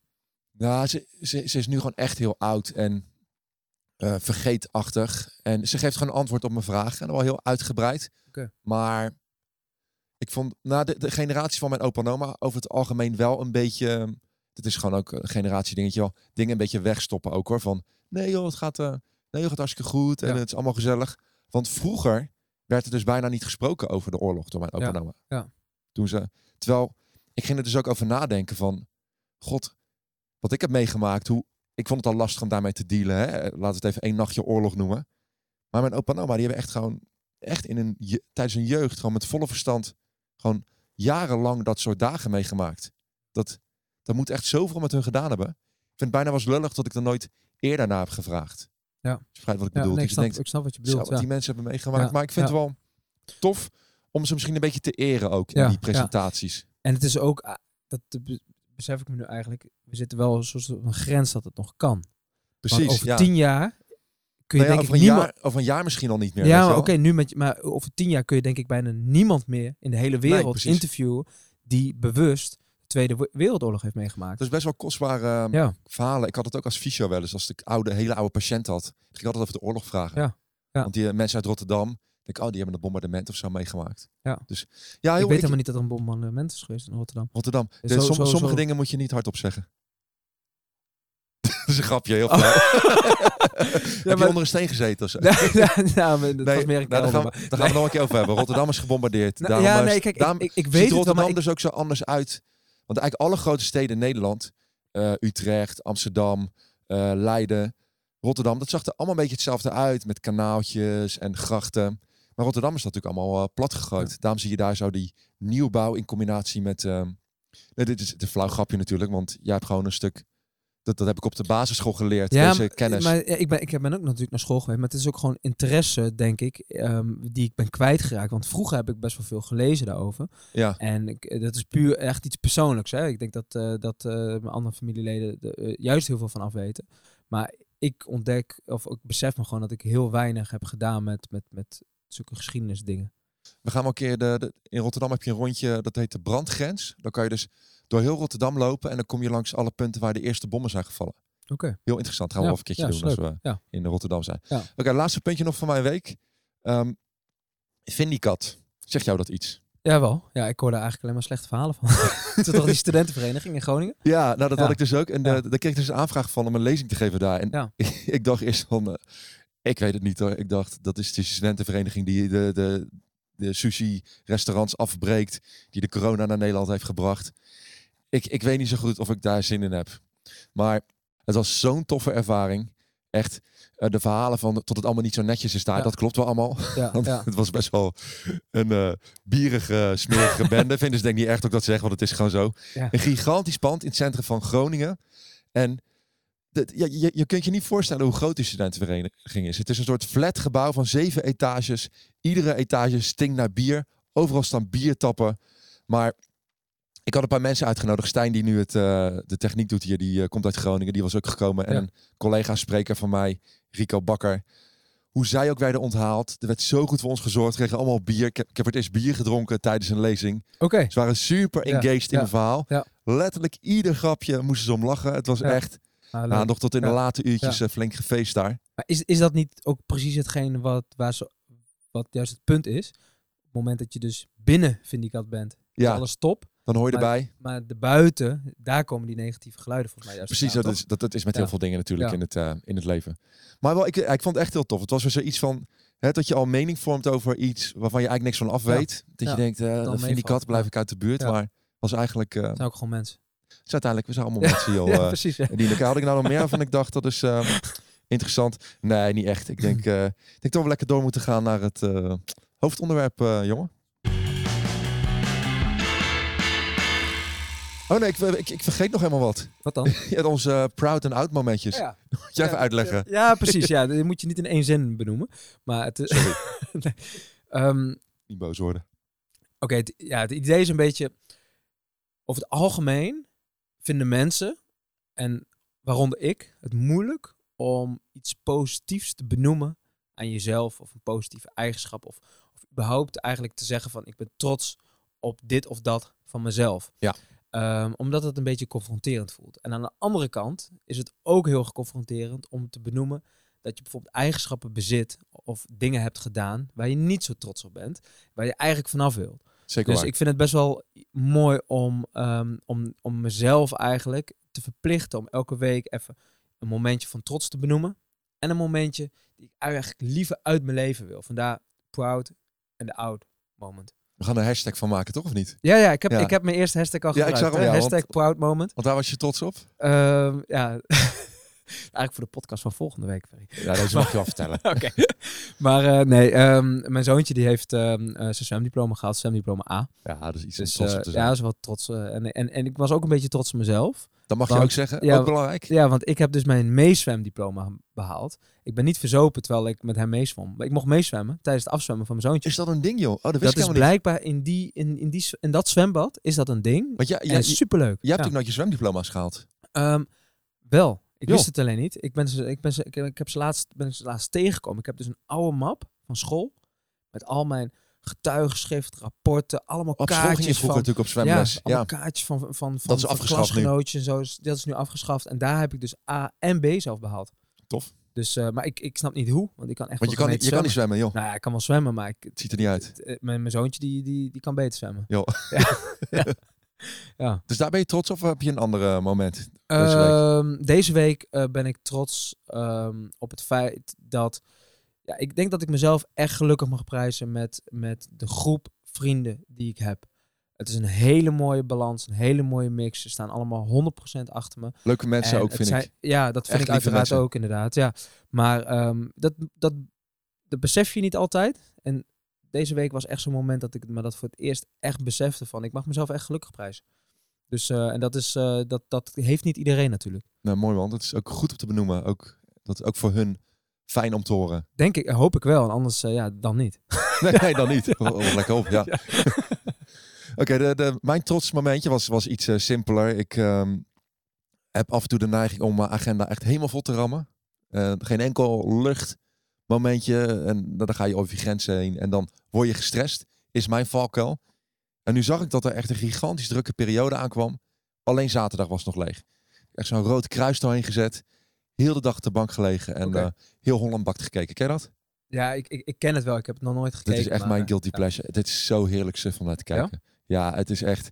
Nou, ze, ze, ze is nu gewoon echt heel oud en eh, vergeetachtig. En ze geeft gewoon antwoord op mijn vraag. En wel heel uitgebreid. Oké. Maar ik vond na de, de generatie van mijn opa en oma over het algemeen wel een beetje... Dit is gewoon ook een generatie dingetje wel. Dingen een beetje wegstoppen ook hoor. Van nee joh, het gaat, eh, nee, joh, het gaat hartstikke goed. En Ja. het is allemaal gezellig. Want vroeger werd er dus bijna niet gesproken over de oorlog door mijn opa Ja, en oma. ja. Toen ze, terwijl ik ging er dus ook over nadenken van... God, wat ik heb meegemaakt, hoe, ik vond het al lastig om daarmee te dealen. Hè? Laten we het even één nachtje oorlog noemen. Maar mijn opa en oma, die hebben echt gewoon, echt in een, tijdens hun jeugd, gewoon met volle verstand, gewoon jarenlang dat soort dagen meegemaakt. Dat, dat moet echt zoveel met hun gedaan hebben. Ik vind het bijna was lullig dat ik er nooit eerder naar heb gevraagd. Ja. Je wat ik Ja, bedoel. nee, ik, snap, denkt, ik snap wat je bedoelt. wat ja. die mensen hebben meegemaakt. Ja, Maar ik vind het wel tof om ze misschien een beetje te eren ook in die presentaties. En het is ook, ah, dat be- besef ik me nu eigenlijk, we zitten wel een grens dat het nog kan. Precies, Want over tien jaar kun je Nou ja, denk ik niemand... jaar, over een jaar misschien al niet meer. Ja, je oké, nu met je, maar over tien jaar kun je denk ik bijna niemand meer in de hele wereld interviewen die bewust de Tweede Wereldoorlog heeft meegemaakt. Dat is best wel kostbare eh, ja, verhalen. Ik had het ook als fysio wel eens. Als ik oude, hele oude patiënt had, ging ik altijd over de oorlog vragen. Ja, ja. Want die eh, mensen uit Rotterdam, denk ik, oh, die hebben een bombardement of zo meegemaakt. Ja. Dus ja, ik heel, weet ik- helemaal niet dat er een bombardement is geweest in Rotterdam. Rotterdam. Zo- zo- sommige zo- dingen moet je niet hardop zeggen. Is een grapje, heel Oh. (laughs) flauw. Heb je maar- onder een steen gezeten of zo? (laughs) nou, dat Nee, was meer een nou, daar gaan, we, daar gaan we nog een keer over hebben. Rotterdam is gebombardeerd. Nou, Daarom ja, nee, kijk, ik, daarom ik, ik ziet weet wel, Rotterdam ik- dus ook zo anders uit. Want eigenlijk alle grote steden in Nederland, eh, Utrecht, Amsterdam, eh, Leiden, Rotterdam, dat zag er allemaal een beetje hetzelfde uit met kanaaltjes en grachten. Maar Rotterdam is natuurlijk allemaal eh, plat gegooid. Ja. Daarom zie je daar zo die nieuwbouw in combinatie met. nee, dit is een flauw grapje natuurlijk, want jij hebt gewoon een stuk. Dat, dat heb ik op de basisschool geleerd, ja, deze kennis. Maar ja, ik, ben, ik ben ook natuurlijk naar school geweest, maar het is ook gewoon interesse, denk ik, ehm, die ik ben kwijtgeraakt. Want vroeger heb ik best wel veel gelezen daarover. ja. En ik, eh, dat is puur echt iets persoonlijks. Hè? Ik denk dat, eh, dat eh, mijn andere familieleden er juist heel veel van afweten. Maar ik ontdek, of ik besef me gewoon dat ik heel weinig heb gedaan met, met, met zulke geschiedenisdingen. We gaan wel een keer de, de- in Rotterdam heb je een rondje dat heet de brandgrens. Dan kan je dus door heel Rotterdam lopen en dan kom je langs alle punten waar de eerste bommen zijn gevallen. Oké. Heel interessant. Gaan we Ja, wel een keertje doen als we in Rotterdam zijn. Oké, laatste puntje nog van mijn week. Ehm Vindicat. Zegt jou dat iets? Jawel. Ja, ik hoorde eigenlijk alleen maar slechte verhalen van. (laughs) Het is toch die studentenvereniging in Groningen? Ja, nou dat Ja. had ik dus ook. En Ja. de, daar kreeg ik dus een aanvraag van om een lezing te geven daar. En Ja. (laughs) ik dacht eerst van, eh, ik weet het niet hoor. Ik dacht, dat is de studentenvereniging die de, de, de sushi-restaurants afbreekt. Die de corona naar Nederland heeft gebracht. Ik, ik weet niet zo goed of ik daar zin in heb. Maar het was zo'n toffe ervaring. echt eh, de verhalen van tot het allemaal niet zo netjes is daar. Ja. Dat klopt wel allemaal. Ja, (laughs) Want ja. het was best wel een eh bierige, smerige (laughs) bende. Vinden ze denk ik niet echt ook dat zeggen, want het is gewoon zo. Een gigantisch pand in het centrum van Groningen. En dat- ja, je, je kunt je niet voorstellen hoe groot die studentenvereniging is. Het is een soort flat gebouw van zeven etages. Iedere etage stinkt naar bier. Overal staan biertappen. Maar ik had een paar mensen uitgenodigd. Stijn, die nu het, eh, de techniek doet hier, die eh, komt uit Groningen. Die was ook gekomen. En Ja. een collega-spreker van mij, Rico Bakker. Hoe zij ook werden onthaald. Er werd zo goed voor ons gezorgd. Kregen allemaal bier. Ik heb, ik heb het eerst bier gedronken tijdens een lezing. Oké. Ze waren super Ja, engaged in het verhaal. Letterlijk ieder grapje moesten ze om lachen. Het was echt nou, leuk. nog tot in de late uurtjes eh, flink gefeest daar. Maar is, is dat niet ook precies hetgeen wat, waar ze, wat juist het punt is? Op het moment dat je dus binnen Vindicat bent, is Ja, alles top. Dan hoor je Maar- erbij. Maar de buiten, daar komen die negatieve geluiden volgens mij juist Precies, dat is, dat, dat is met Ja. heel veel dingen natuurlijk Ja. in, het, eh, in het leven. Maar wel, ik, ik vond het echt heel tof. Het was weer zoiets van hè, dat je al mening vormt over iets waarvan je eigenlijk niks van af Ja. weet. Dat je denkt, eh Dan vind die kat, blijf ik uit de buurt. Maar was eigenlijk, eh toch? zijn ook gewoon mensen. is uiteindelijk, we zijn allemaal (laughs) mensen, joh. ja, eh, precies. Die elkaar had ik nou nog meer van. Ik dacht, dat is eh, (laughs) interessant. Nee, niet echt. Ik denk, eh, ik denk dat we lekker door moeten gaan naar het eh, hoofdonderwerp, eh, jongen. Oh nee, ik, ik, ik vergeet nog helemaal wat. Wat dan? (laughs) Je onze eh, proud en out momentjes. ja. (laughs) Moet jij even uitleggen? Ja, precies. Ja, dat moet je niet in één zin benoemen. Maar het is... Sorry, (laughs) Nee. Ehm, niet boos worden. Oké, het, ja, het idee is een beetje... Over het algemeen vinden mensen, en waaronder ik, het moeilijk om iets positiefs te benoemen aan jezelf of een positieve eigenschap. Of, of überhaupt eigenlijk te zeggen van ik ben trots op dit of dat van mezelf. Ja. Ehm, omdat het een beetje confronterend voelt. En aan de andere kant is het ook heel confronterend om te benoemen dat je bijvoorbeeld eigenschappen bezit of dingen hebt gedaan waar je niet zo trots op bent, waar je eigenlijk vanaf wilt. Zeker Dus waar. ik vind het best wel mooi om, ehm, om, om mezelf eigenlijk te verplichten om elke week even een momentje van trots te benoemen. En een momentje die ik eigenlijk liever uit mijn leven wil. Vandaar proud en the out moment. We gaan er een hashtag van maken, toch of niet? Ja, ja, ik heb, Ja. ik heb mijn eerste hashtag al Ja, ik gebruikt. zag hem, hè? ja, hashtag want- proud moment. Want daar was je trots op? Ehm, ja, (laughs) eigenlijk voor de podcast van volgende week. Ja, deze mag je wel (laughs) vertellen. Oké. Maar eh, nee, ehm, mijn zoontje die heeft ehm, eh, zijn zwemdiploma gehaald, zwemdiploma A. Ja, dat is iets Dus trots eh, op te ja, dat is wel trots. en, en, en ik was ook een beetje trots op mezelf. Dat mag je ook zeggen. ja, ook belangrijk. Ja, want ik heb dus mijn meezwemdiploma behaald. Ik ben niet verzopen terwijl ik met hem meezwom. Maar ik mocht meezwemmen tijdens het afzwemmen van mijn zoontje. Is dat een ding, joh? Oh, dat wist Dat ik is blijkbaar in, die, in, in, die, in dat zwembad is dat een ding. Want ja, en ja, je, superleuk. je hebt ook nooit je zwemdiploma's gehaald. Ehm, wel. Ik Joh. wist het alleen niet. Ik ben ze, ik ben ze, ik heb ze laatst, ben ze laatst tegengekomen. Ik heb dus een oude map van school met al mijn getuigenschrift, rapporten, allemaal Op kaartjes vroeger van natuurlijk op zwemles. Ja, Ja, allemaal kaartjes van, van, van, Dat is van afgeschaft klasgenootjes en zo. Dus Dat is nu afgeschaft. En daar heb ik dus A en B zelf behaald. Tof. Dus, eh, maar ik, ik snap niet hoe, want ik kan echt Want je kan, niet, je kan niet zwemmen, joh. Nou ja, ik kan wel zwemmen, maar ik, Het ziet er niet uit. het- eh, mijn, mijn zoontje die, die, die kan beter zwemmen. Joh. (laughs) Ja. ja. ja. Dus daar ben je trots of heb je een ander moment? Deze week? Ehm, deze week eh, ben ik trots ehm, op het feit dat... Ja, ik denk dat ik mezelf echt gelukkig mag prijzen met, met de groep vrienden die ik heb. Het is een hele mooie balans, een hele mooie mix. Ze staan allemaal 100% achter me. Leuke mensen En ook, vind zijn- ik. Ja, dat vind Echt ik uiteraard mensen. ook inderdaad. Ja. Maar ehm, dat, dat, dat besef je niet altijd. En deze week was echt zo'n moment dat ik me dat voor het eerst echt besefte van ik mag mezelf echt gelukkig prijzen. Dus eh, en dat is eh, dat, dat heeft niet iedereen natuurlijk. Nou, mooi man. Dat is ook goed om te benoemen. Ook, dat ook voor hun fijn om te horen. Denk ik, hoop ik wel. Anders eh, ja, dan niet. (laughs) Nee, nee dan niet. (laughs) Oh, lekker op, ja. (laughs) Oké, mijn trots momentje was, was iets eh, simpeler. Ik ehm, heb af en toe de neiging om mijn agenda echt helemaal vol te rammen. Eh, geen enkel luchtmomentje. En dan ga je over je grenzen heen. En dan word je gestrest. Is mijn valkuil. En nu zag ik dat er echt een gigantisch drukke periode aankwam. Alleen zaterdag was nog leeg. Echt zo'n rood kruis doorheen gezet. Heel de dag op de bank gelegen. En eh, heel Holland bakt gekeken. Ken je dat? Ja, ik, ik, ik ken het wel. Ik heb het nog nooit gekeken. Dit is echt maar, mijn eh, guilty ja. pleasure. Dit is zo heerlijk suf om naar te Ja? kijken. Ja? het is echt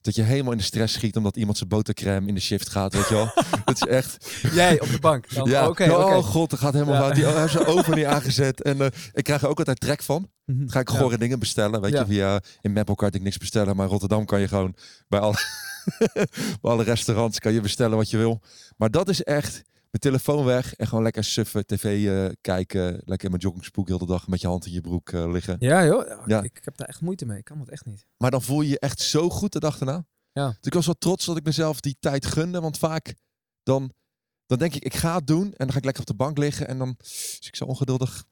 dat je helemaal in de stress schiet omdat iemand zijn botercrème in de shift gaat, weet je wel. (laughs) Het is echt. Jij op de bank. Dan, ja, oké, oh oké. god, dat gaat helemaal Ja. fout. Die, oh, heeft zijn oven niet aangezet. En eh, ik krijg er ook altijd trek van. Mhm. Ga ik Ja. gore dingen bestellen. Weet Ja. je, via in Meppel kan ik niks bestellen, maar in Rotterdam kan je gewoon bij alle, (laughs) bij alle restaurants kan je bestellen wat je wil. Maar dat is echt mijn telefoon weg en gewoon lekker suffen, tv eh, kijken. Lekker in mijn joggingspoek heel de dag met je hand in je broek eh, liggen. Ja, joh. Ja, Ja. Ik, ik heb daar echt moeite mee. Ik kan dat echt niet. Maar dan voel je je echt zo goed de dag daarna. Ja. Dus ik was wel trots dat ik mezelf die tijd gunde. Want vaak dan, dan denk ik, ik ga het doen. En dan ga ik lekker op de bank liggen. En dan is ik zo ongeduldig.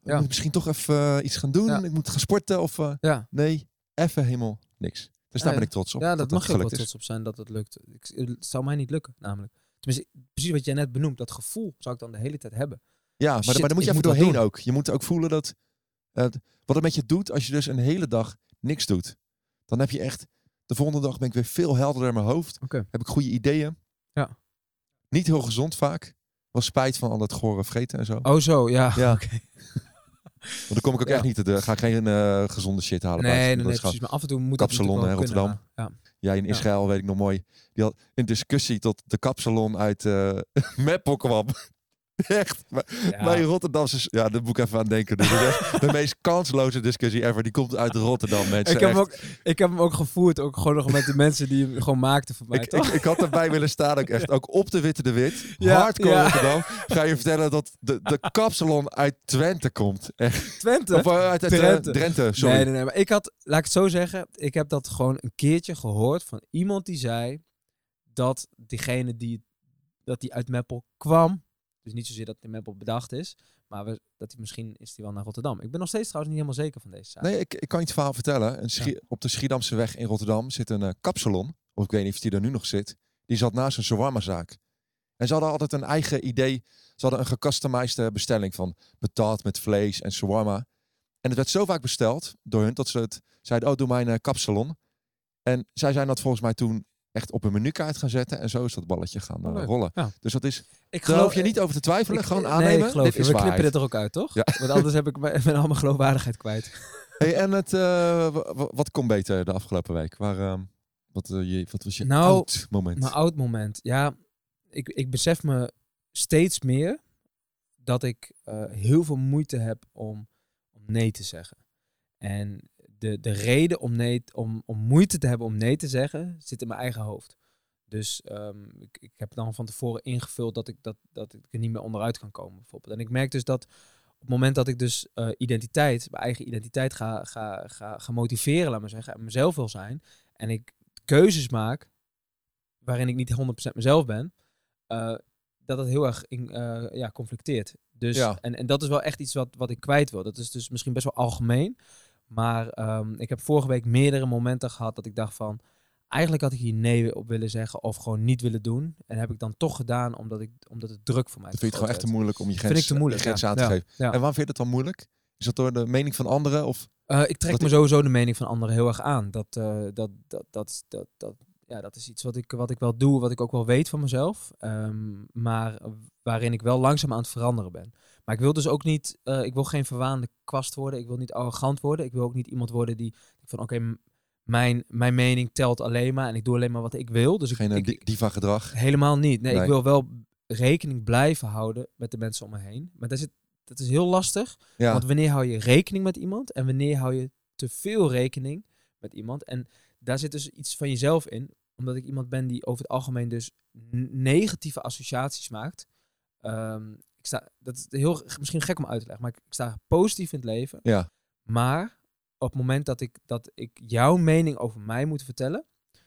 Ik Ja. moet misschien toch even eh, iets gaan doen. Ja. Ik moet gaan sporten. Of Ja, nee, even helemaal niks. Dus daar ben ik trots op. ja dat, mag je ook wel trots op zijn dat het lukt. Ik, het zou mij niet lukken, namelijk. Tenminste, precies wat jij net benoemt. Dat gevoel zou ik dan de hele tijd hebben. Ja, maar, Shit, maar daar moet je even moet doorheen ook. Je moet ook voelen dat eh, wat het met je doet als je dus een hele dag niks doet. Dan heb je echt, de volgende dag ben ik weer veel helderder in mijn hoofd. Heb ik goede ideeën. Ja. Niet heel gezond vaak. Was spijt van al dat gore vreten en zo. Oh, zo, ja. Ja. (laughs) Oké. Want dan kom ik ook Ja. echt niet te de, ga ik geen eh, gezonde shit halen. Nee, nee, nee, precies. Maar af en toe moet Kapsalon, wel Rotterdam. Ja. Ja, in Ja. Israël weet ik nog mooi. Die had een discussie tot de kapsalon uit eh (laughs) Meppel kwam. (laughs) Echt. Maar, Ja. Bij Rotterdamse... Ja, daar moet ik even aan denken. Echt de meest kansloze discussie ever. Die komt uit Rotterdam, mensen. Ik heb, hem ook, ik heb hem ook gevoerd, ook gewoon nog met de mensen die hem gewoon maakten voor mij, Ik, toch? ik, ik had erbij willen staan ook echt. (laughs) Ook op de Witte de Wit. Ja, Hardcore ja. Rotterdam. Ga je vertellen dat de, de kapsalon uit Twente komt. Echt. Twente. Of eh, uit, uit, Drenthe. Drenthe. sorry. Nee, nee, nee. Maar ik had, laat ik het zo zeggen, ik heb dat gewoon een keertje gehoord van iemand die zei dat diegene die, dat die uit Meppel kwam, dus niet zozeer dat in Meppel bedacht is, maar we, dat hij misschien is die wel naar Rotterdam. Ik ben nog steeds trouwens niet helemaal zeker van deze zaak. Nee, ik, ik kan je het verhaal vertellen. Een Op de Schiedamse weg in Rotterdam zit een eh, kapsalon. Of ik weet niet of die er nu nog zit. Die zat naast een shawarmazaak. En ze hadden altijd een eigen idee. Ze hadden een gecustomized bestelling van betaald met vlees en shawarma. En het werd zo vaak besteld door hun dat ze het zeiden, oh doe mijn eh, kapsalon. En zij zijn dat volgens mij toen echt op een menukaart gaan zetten. En zo is dat balletje gaan eh, Oh, leuk. rollen. Ja. Dus dat is, ik hoef je niet over te twijfelen. ik- gewoon nee, aannemen. ik geloof Dit je. is We knippen dit er ook uit, toch? Ja. (laughs) Want anders heb ik mijn, mijn al mijn geloofwaardigheid kwijt. (laughs) Hey, en het, eh, wa- wa- wat kon beter de afgelopen week? Waar, ehm, wat, eh, je, wat was je Nou, oud moment? Mijn oud moment. Ja, ik, ik besef me steeds meer dat ik eh, heel veel moeite heb om, om nee te zeggen. En de, de reden om, nee, om, om moeite te hebben om nee te zeggen, zit in mijn eigen hoofd. Dus ehm, ik, ik heb dan van tevoren ingevuld dat ik, dat, dat ik er niet meer onderuit kan komen, bijvoorbeeld. En ik merk dus dat op het moment dat ik dus eh, identiteit, mijn eigen identiteit ga, ga, ga, ga motiveren, laat maar zeggen, en mezelf wil zijn, en ik keuzes maak waarin ik niet 100% mezelf ben, eh, dat dat heel erg in, eh, ja, conflicteert. Dus, Ja. en, en dat is wel echt iets wat, wat ik kwijt wil. Dat is dus misschien best wel algemeen. Maar ehm, ik heb vorige week meerdere momenten gehad dat ik dacht van... Eigenlijk had ik hier nee op willen zeggen of gewoon niet willen doen. En heb ik dan toch gedaan omdat, ik, omdat het druk voor mij te vind je het gewoon echt te moeilijk om je grens, te moeilijk, je grens ja. aan te Ja. geven. Ja. En waarom vind je dat dan moeilijk? Is dat door de mening van anderen? Of Eh, ik trek me ik- sowieso de mening van anderen heel erg aan. Dat, eh, dat, dat, dat, dat, dat, ja, dat is iets wat ik, wat ik wel doe, wat ik ook wel weet van mezelf. Ehm, maar waarin ik wel langzaam aan het veranderen ben. Maar ik wil dus ook niet, eh, ik wil geen verwaande kwast worden. Ik wil niet arrogant worden. Ik wil ook niet iemand worden die van oké, mijn, mijn mening telt alleen maar en ik doe alleen maar wat ik wil. Dus geen eh, ik, diva gedrag? Helemaal niet. Nee, Nee. ik wil wel rekening blijven houden met de mensen om me heen. Maar dat is, dat is heel lastig. Ja, Want wanneer hou je rekening met iemand en wanneer hou je te veel rekening met iemand? En daar zit dus iets van jezelf in, omdat ik iemand ben die over het algemeen dus negatieve associaties maakt. Ehm, ik sta, dat is heel, misschien gek om uit te leggen, maar ik, ik sta positief in het leven. ja. Maar op het moment dat ik, dat ik jouw mening over mij moet vertellen,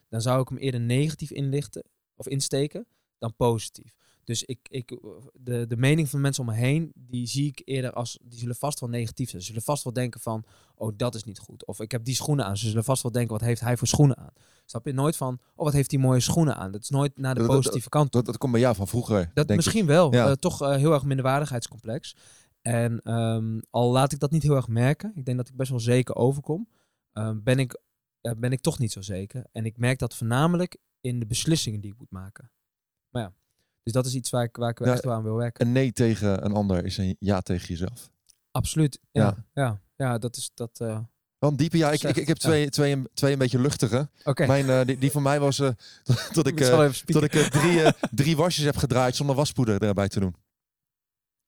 dan zou ik hem eerder negatief inlichten of insteken dan positief. Dus ik, ik, de, de mening van mensen om me heen, die zie ik eerder als, die zullen vast wel negatief zijn. Ze zullen vast wel denken van, oh dat is niet goed. Of ik heb die schoenen aan. Ze zullen vast wel denken, wat heeft hij voor schoenen aan? Snap je? Nooit van, oh wat heeft hij mooie schoenen aan. Dat is nooit naar de Dat- dat- positieve kant. Dat, dat komt bij jou van vroeger, Dat denk misschien ik. wel. Ja. Eh, toch eh, heel erg minderwaardigheidscomplex. En ehm, al laat ik dat niet heel erg merken, ik denk dat ik best wel zeker overkom, ehm, ben, ik, ben ik toch niet zo zeker. En ik merk dat voornamelijk in de beslissingen die ik moet maken. Maar ja, dus dat is iets waar ik, waar ik Ja, echt aan wil werken. Een nee tegen een ander is een ja tegen jezelf. Absoluut. Ja, Ja. ja. ja, dat is dat. eh, Wel een diepe, ja. Ik, ik, ik heb twee, twee, twee een beetje luchtige. Oké. Mijn, eh, die, die van mij was eh, (laughs) dat ik, spieken. dat ik drie, drie wasjes heb gedraaid zonder waspoeder erbij te doen.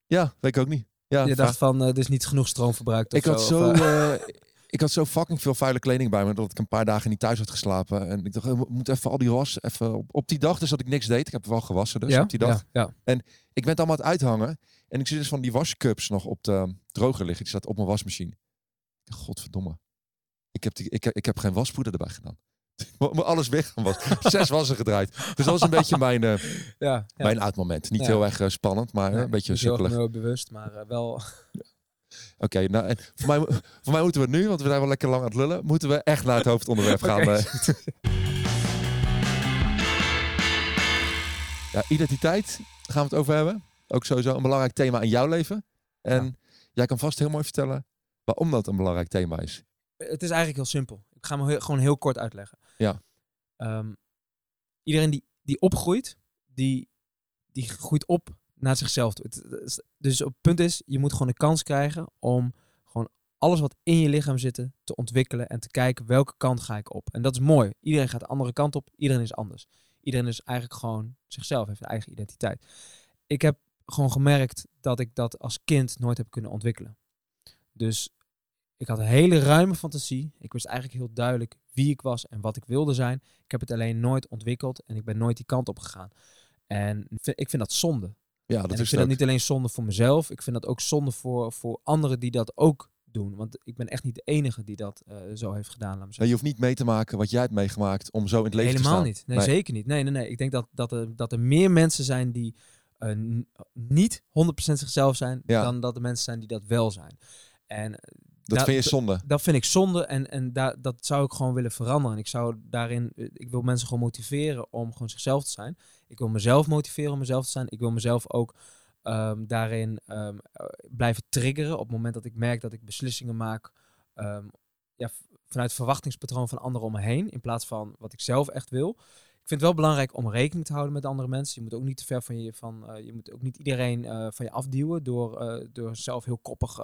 Ja, weet ik ook niet. Ja, Je dacht van, er is niet genoeg stroom verbruikt ik had zo, eh, eh, ik had zo fucking veel vuile kleding bij me dat ik een paar dagen niet thuis had geslapen. En ik dacht, ik moet even al die was even op, op die dag, dus dat ik niks deed. Ik heb wel gewassen dus ja? op die dag. Ja, ja. Ik ben het allemaal aan het uithangen. En ik zie dus van die wascups nog op de droger liggen. Die staat op mijn wasmachine. Godverdomme. Ik heb, die, ik, ik heb geen waspoeder erbij gedaan. (laughs) Alles weg was. Zes wassen gedraaid. Dus dat was een beetje mijn, eh, (laughs) ja, ja. mijn oud-moment. Niet Ja. heel erg eh, spannend, maar Nee, een beetje dus heel sukkelig. bewust, maar eh, wel... (laughs) Oké, nou, en voor, mij, voor mij moeten we nu, want we zijn wel lekker lang aan het lullen, moeten we echt naar het hoofdonderwerp gaan. Ja, identiteit gaan we het over hebben. Ook sowieso een belangrijk thema in jouw leven. En jij kan vast heel mooi vertellen waarom dat een belangrijk thema is. Het is eigenlijk heel simpel. Ik ga heel- gewoon heel kort uitleggen. Ja. Ehm, iedereen die, die opgroeit, die, die groeit op naar zichzelf toe. Het- Dus het punt is, je moet gewoon de kans krijgen om gewoon alles wat in je lichaam zit te ontwikkelen en te kijken welke kant ga ik op. En dat is mooi. Iedereen gaat de andere kant op. Iedereen is anders. Iedereen is eigenlijk gewoon zichzelf, heeft een eigen identiteit. Ik heb gewoon gemerkt dat ik dat als kind nooit heb kunnen ontwikkelen. Dus ik had een hele ruime fantasie. Ik wist eigenlijk heel duidelijk wie ik was en wat ik wilde zijn. Ik heb het alleen nooit ontwikkeld en ik ben nooit die kant op gegaan. En ik vind dat zonde. Ja, dat en ik is vind het dat niet alleen zonde voor mezelf. Ik vind dat ook zonde voor, voor anderen die dat ook doen. Want ik ben echt niet de enige die dat eh, zo heeft gedaan. Laat me Je hoeft niet mee te maken wat jij hebt meegemaakt om zo in het leven te Helemaal staan. niet. Nee, Nee. zeker niet. Nee, nee, nee. Ik denk dat, dat, er, dat er meer mensen zijn die eh, niet 100% zichzelf zijn, Ja. dan dat er mensen zijn die dat wel zijn. En eh, Dat da- vind je zonde. dat vind ik zonde en, en daar dat zou ik gewoon willen veranderen. Ik zou daarin, eh, ik wil mensen gewoon motiveren om gewoon zichzelf te zijn. Ik wil mezelf motiveren om mezelf te zijn. Ik wil mezelf ook ehm, daarin ehm, eh, blijven triggeren op het moment dat ik merk dat ik beslissingen maak ehm, ja, vanuit het verwachtingspatroon van anderen om me heen, in plaats van wat ik zelf echt wil. Ik vind het wel belangrijk om rekening te houden met andere mensen. Je moet ook niet te ver van je, van, eh, je moet ook niet iedereen van je afduwen door, door zelf heel koppig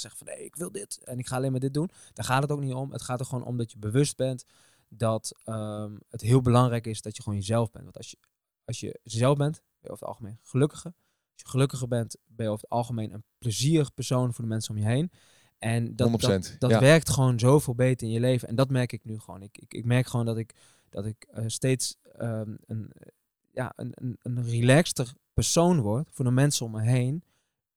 zeggen van nee, ik wil dit en ik ga alleen maar dit doen. Daar gaat het ook niet om. Het gaat er gewoon om dat je bewust bent dat ehm, het heel belangrijk is dat je gewoon jezelf bent. Want als je, als je zelf bent, ben je over het algemeen gelukkiger. Als je gelukkiger bent, ben je over het algemeen een plezierig persoon voor de mensen om je heen. En dat, 100%, dat, dat ja. werkt gewoon zoveel beter in je leven. En dat merk ik nu gewoon. Ik, ik, ik merk gewoon dat ik, dat ik eh, steeds ehm, een, ja, een, een, een relaxter persoon word voor de mensen om me heen.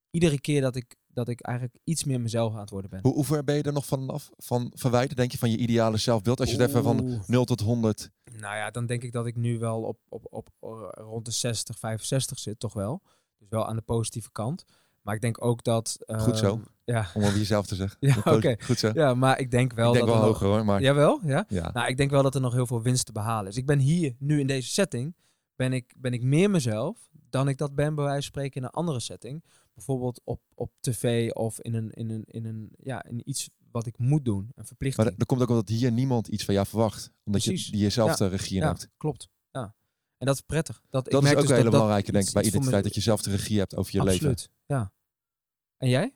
Iedere keer dat ik, dat ik eigenlijk iets meer mezelf aan het worden ben. Hoe, hoe ver ben je er nog vanaf van verwijderd, denk je, van je ideale zelfbeeld? Als je het even van Oeh. 0 tot 100... Nou ja, dan denk ik dat ik nu wel op, op, op, eh, rond de 60, 65 zit, toch wel. Dus wel aan de positieve kant. Maar ik denk ook dat... Goed zo. ehm, Ja, Om over jezelf te zeggen. (laughs) Ja, oké. Goed zo. ja, maar ik denk wel ik denk dat wel er nog- hoger hoor, maar Jawel, ja? ja. Nou, ik denk wel dat er nog heel veel winst te behalen is. Ik ben hier, nu in deze setting, ben ik, ben ik meer mezelf dan ik dat ben bij wijze van spreken in een andere setting. Bijvoorbeeld op, op tv of in, een, in, een, in, een, ja, in iets wat ik moet doen, een Maar verplichting. er komt ook omdat hier niemand iets van jou verwacht. Omdat Precies. je jezelf Ja. de regie ja, neemt. klopt. Ja. En dat is prettig. Dat, ik Dat is merk ook dus een hele dat- dat belangrijke, denk ik, bij identiteit. Dat je zelf de regie hebt over je Absoluut, leven. ja. En jij?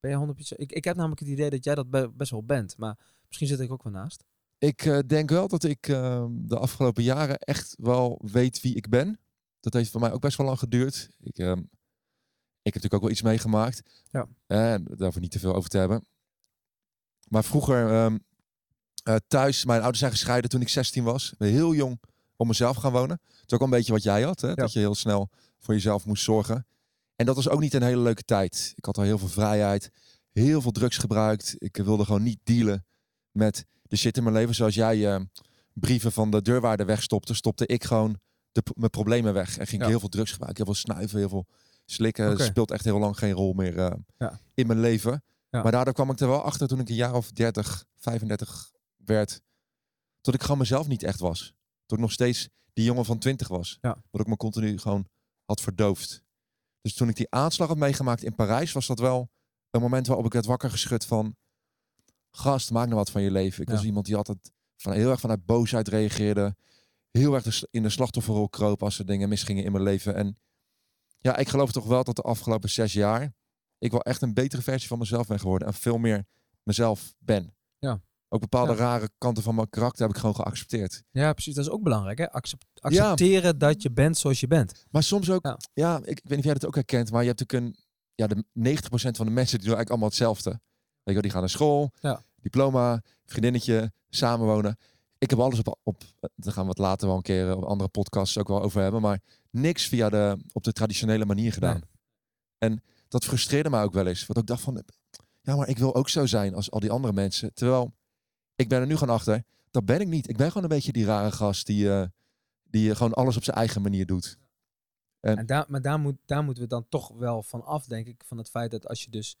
Ben je 100%? Ik, ik heb namelijk het idee dat jij dat be- best wel bent, maar misschien zit ik ook wel naast. Ik eh, denk wel dat ik eh, de afgelopen jaren echt wel weet wie ik ben. Dat heeft voor mij ook best wel lang geduurd. Ik, ehm, ik heb natuurlijk ook wel iets meegemaakt. Ja. Daar hoeven we niet te veel over te hebben. Maar vroeger ehm, eh, thuis, mijn ouders zijn gescheiden toen ik 16 was. Heel jong op mezelf gaan wonen. Het is ook een beetje wat jij had. Hè? Dat je heel snel voor jezelf moest zorgen. En dat was ook niet een hele leuke tijd. Ik had al heel veel vrijheid. Heel veel drugs gebruikt. Ik wilde gewoon niet dealen met de shit in mijn leven. Zoals jij eh, brieven van de deurwaarder wegstopte, stopte ik gewoon de, mijn problemen weg. En ging Ja. ik heel veel drugs gebruiken, heel veel snuiven, heel veel slikken. Het speelt echt heel lang geen rol meer eh, Ja. in mijn leven. Ja. Maar daardoor kwam ik er wel achter toen ik een jaar of 30, 35 werd. Tot ik gewoon mezelf niet echt was. Tot ik nog steeds die jongen van 20 was. Ja. Wat ik me continu gewoon had verdoofd. Dus toen ik die aanslag had meegemaakt in Parijs, was dat wel een moment waarop ik werd wakker geschud van... Gast, maak nou wat van je leven. Ik was iemand die altijd van, heel erg vanuit boosheid reageerde. Heel erg in de slachtofferrol kroop als er dingen misgingen in mijn leven. En ja, ik geloof toch wel dat de afgelopen zes jaar... ik wel echt een betere versie van mezelf ben geworden. En veel meer mezelf ben. Ja. Ook bepaalde Ja. rare kanten van mijn karakter heb ik gewoon geaccepteerd. Ja, precies. Dat is ook belangrijk. Hè? Accep- accepteren dat je bent zoals je bent. Maar soms ook, Ja. ja, ik, weet niet of jij dat ook herkent, maar je hebt natuurlijk een, ja, de 90% van de mensen die doen eigenlijk allemaal hetzelfde. Weet je die gaan naar school, diploma, vriendinnetje, samenwonen. Ik heb alles op, op daar gaan we het later wel een keer op andere podcasts ook wel over hebben, maar niks via de, op de traditionele manier gedaan. En dat frustreerde mij ook wel eens. Want ik dacht van, ja, maar ik wil ook zo zijn als al die andere mensen. Terwijl, ik ben er nu gewoon achter, dat ben ik niet. Ik ben gewoon een beetje die rare gast die, uh, die gewoon alles op zijn eigen manier doet. En, en daar, maar daar, moet, daar moeten we dan toch wel van af, denk ik, van het feit dat als je dus,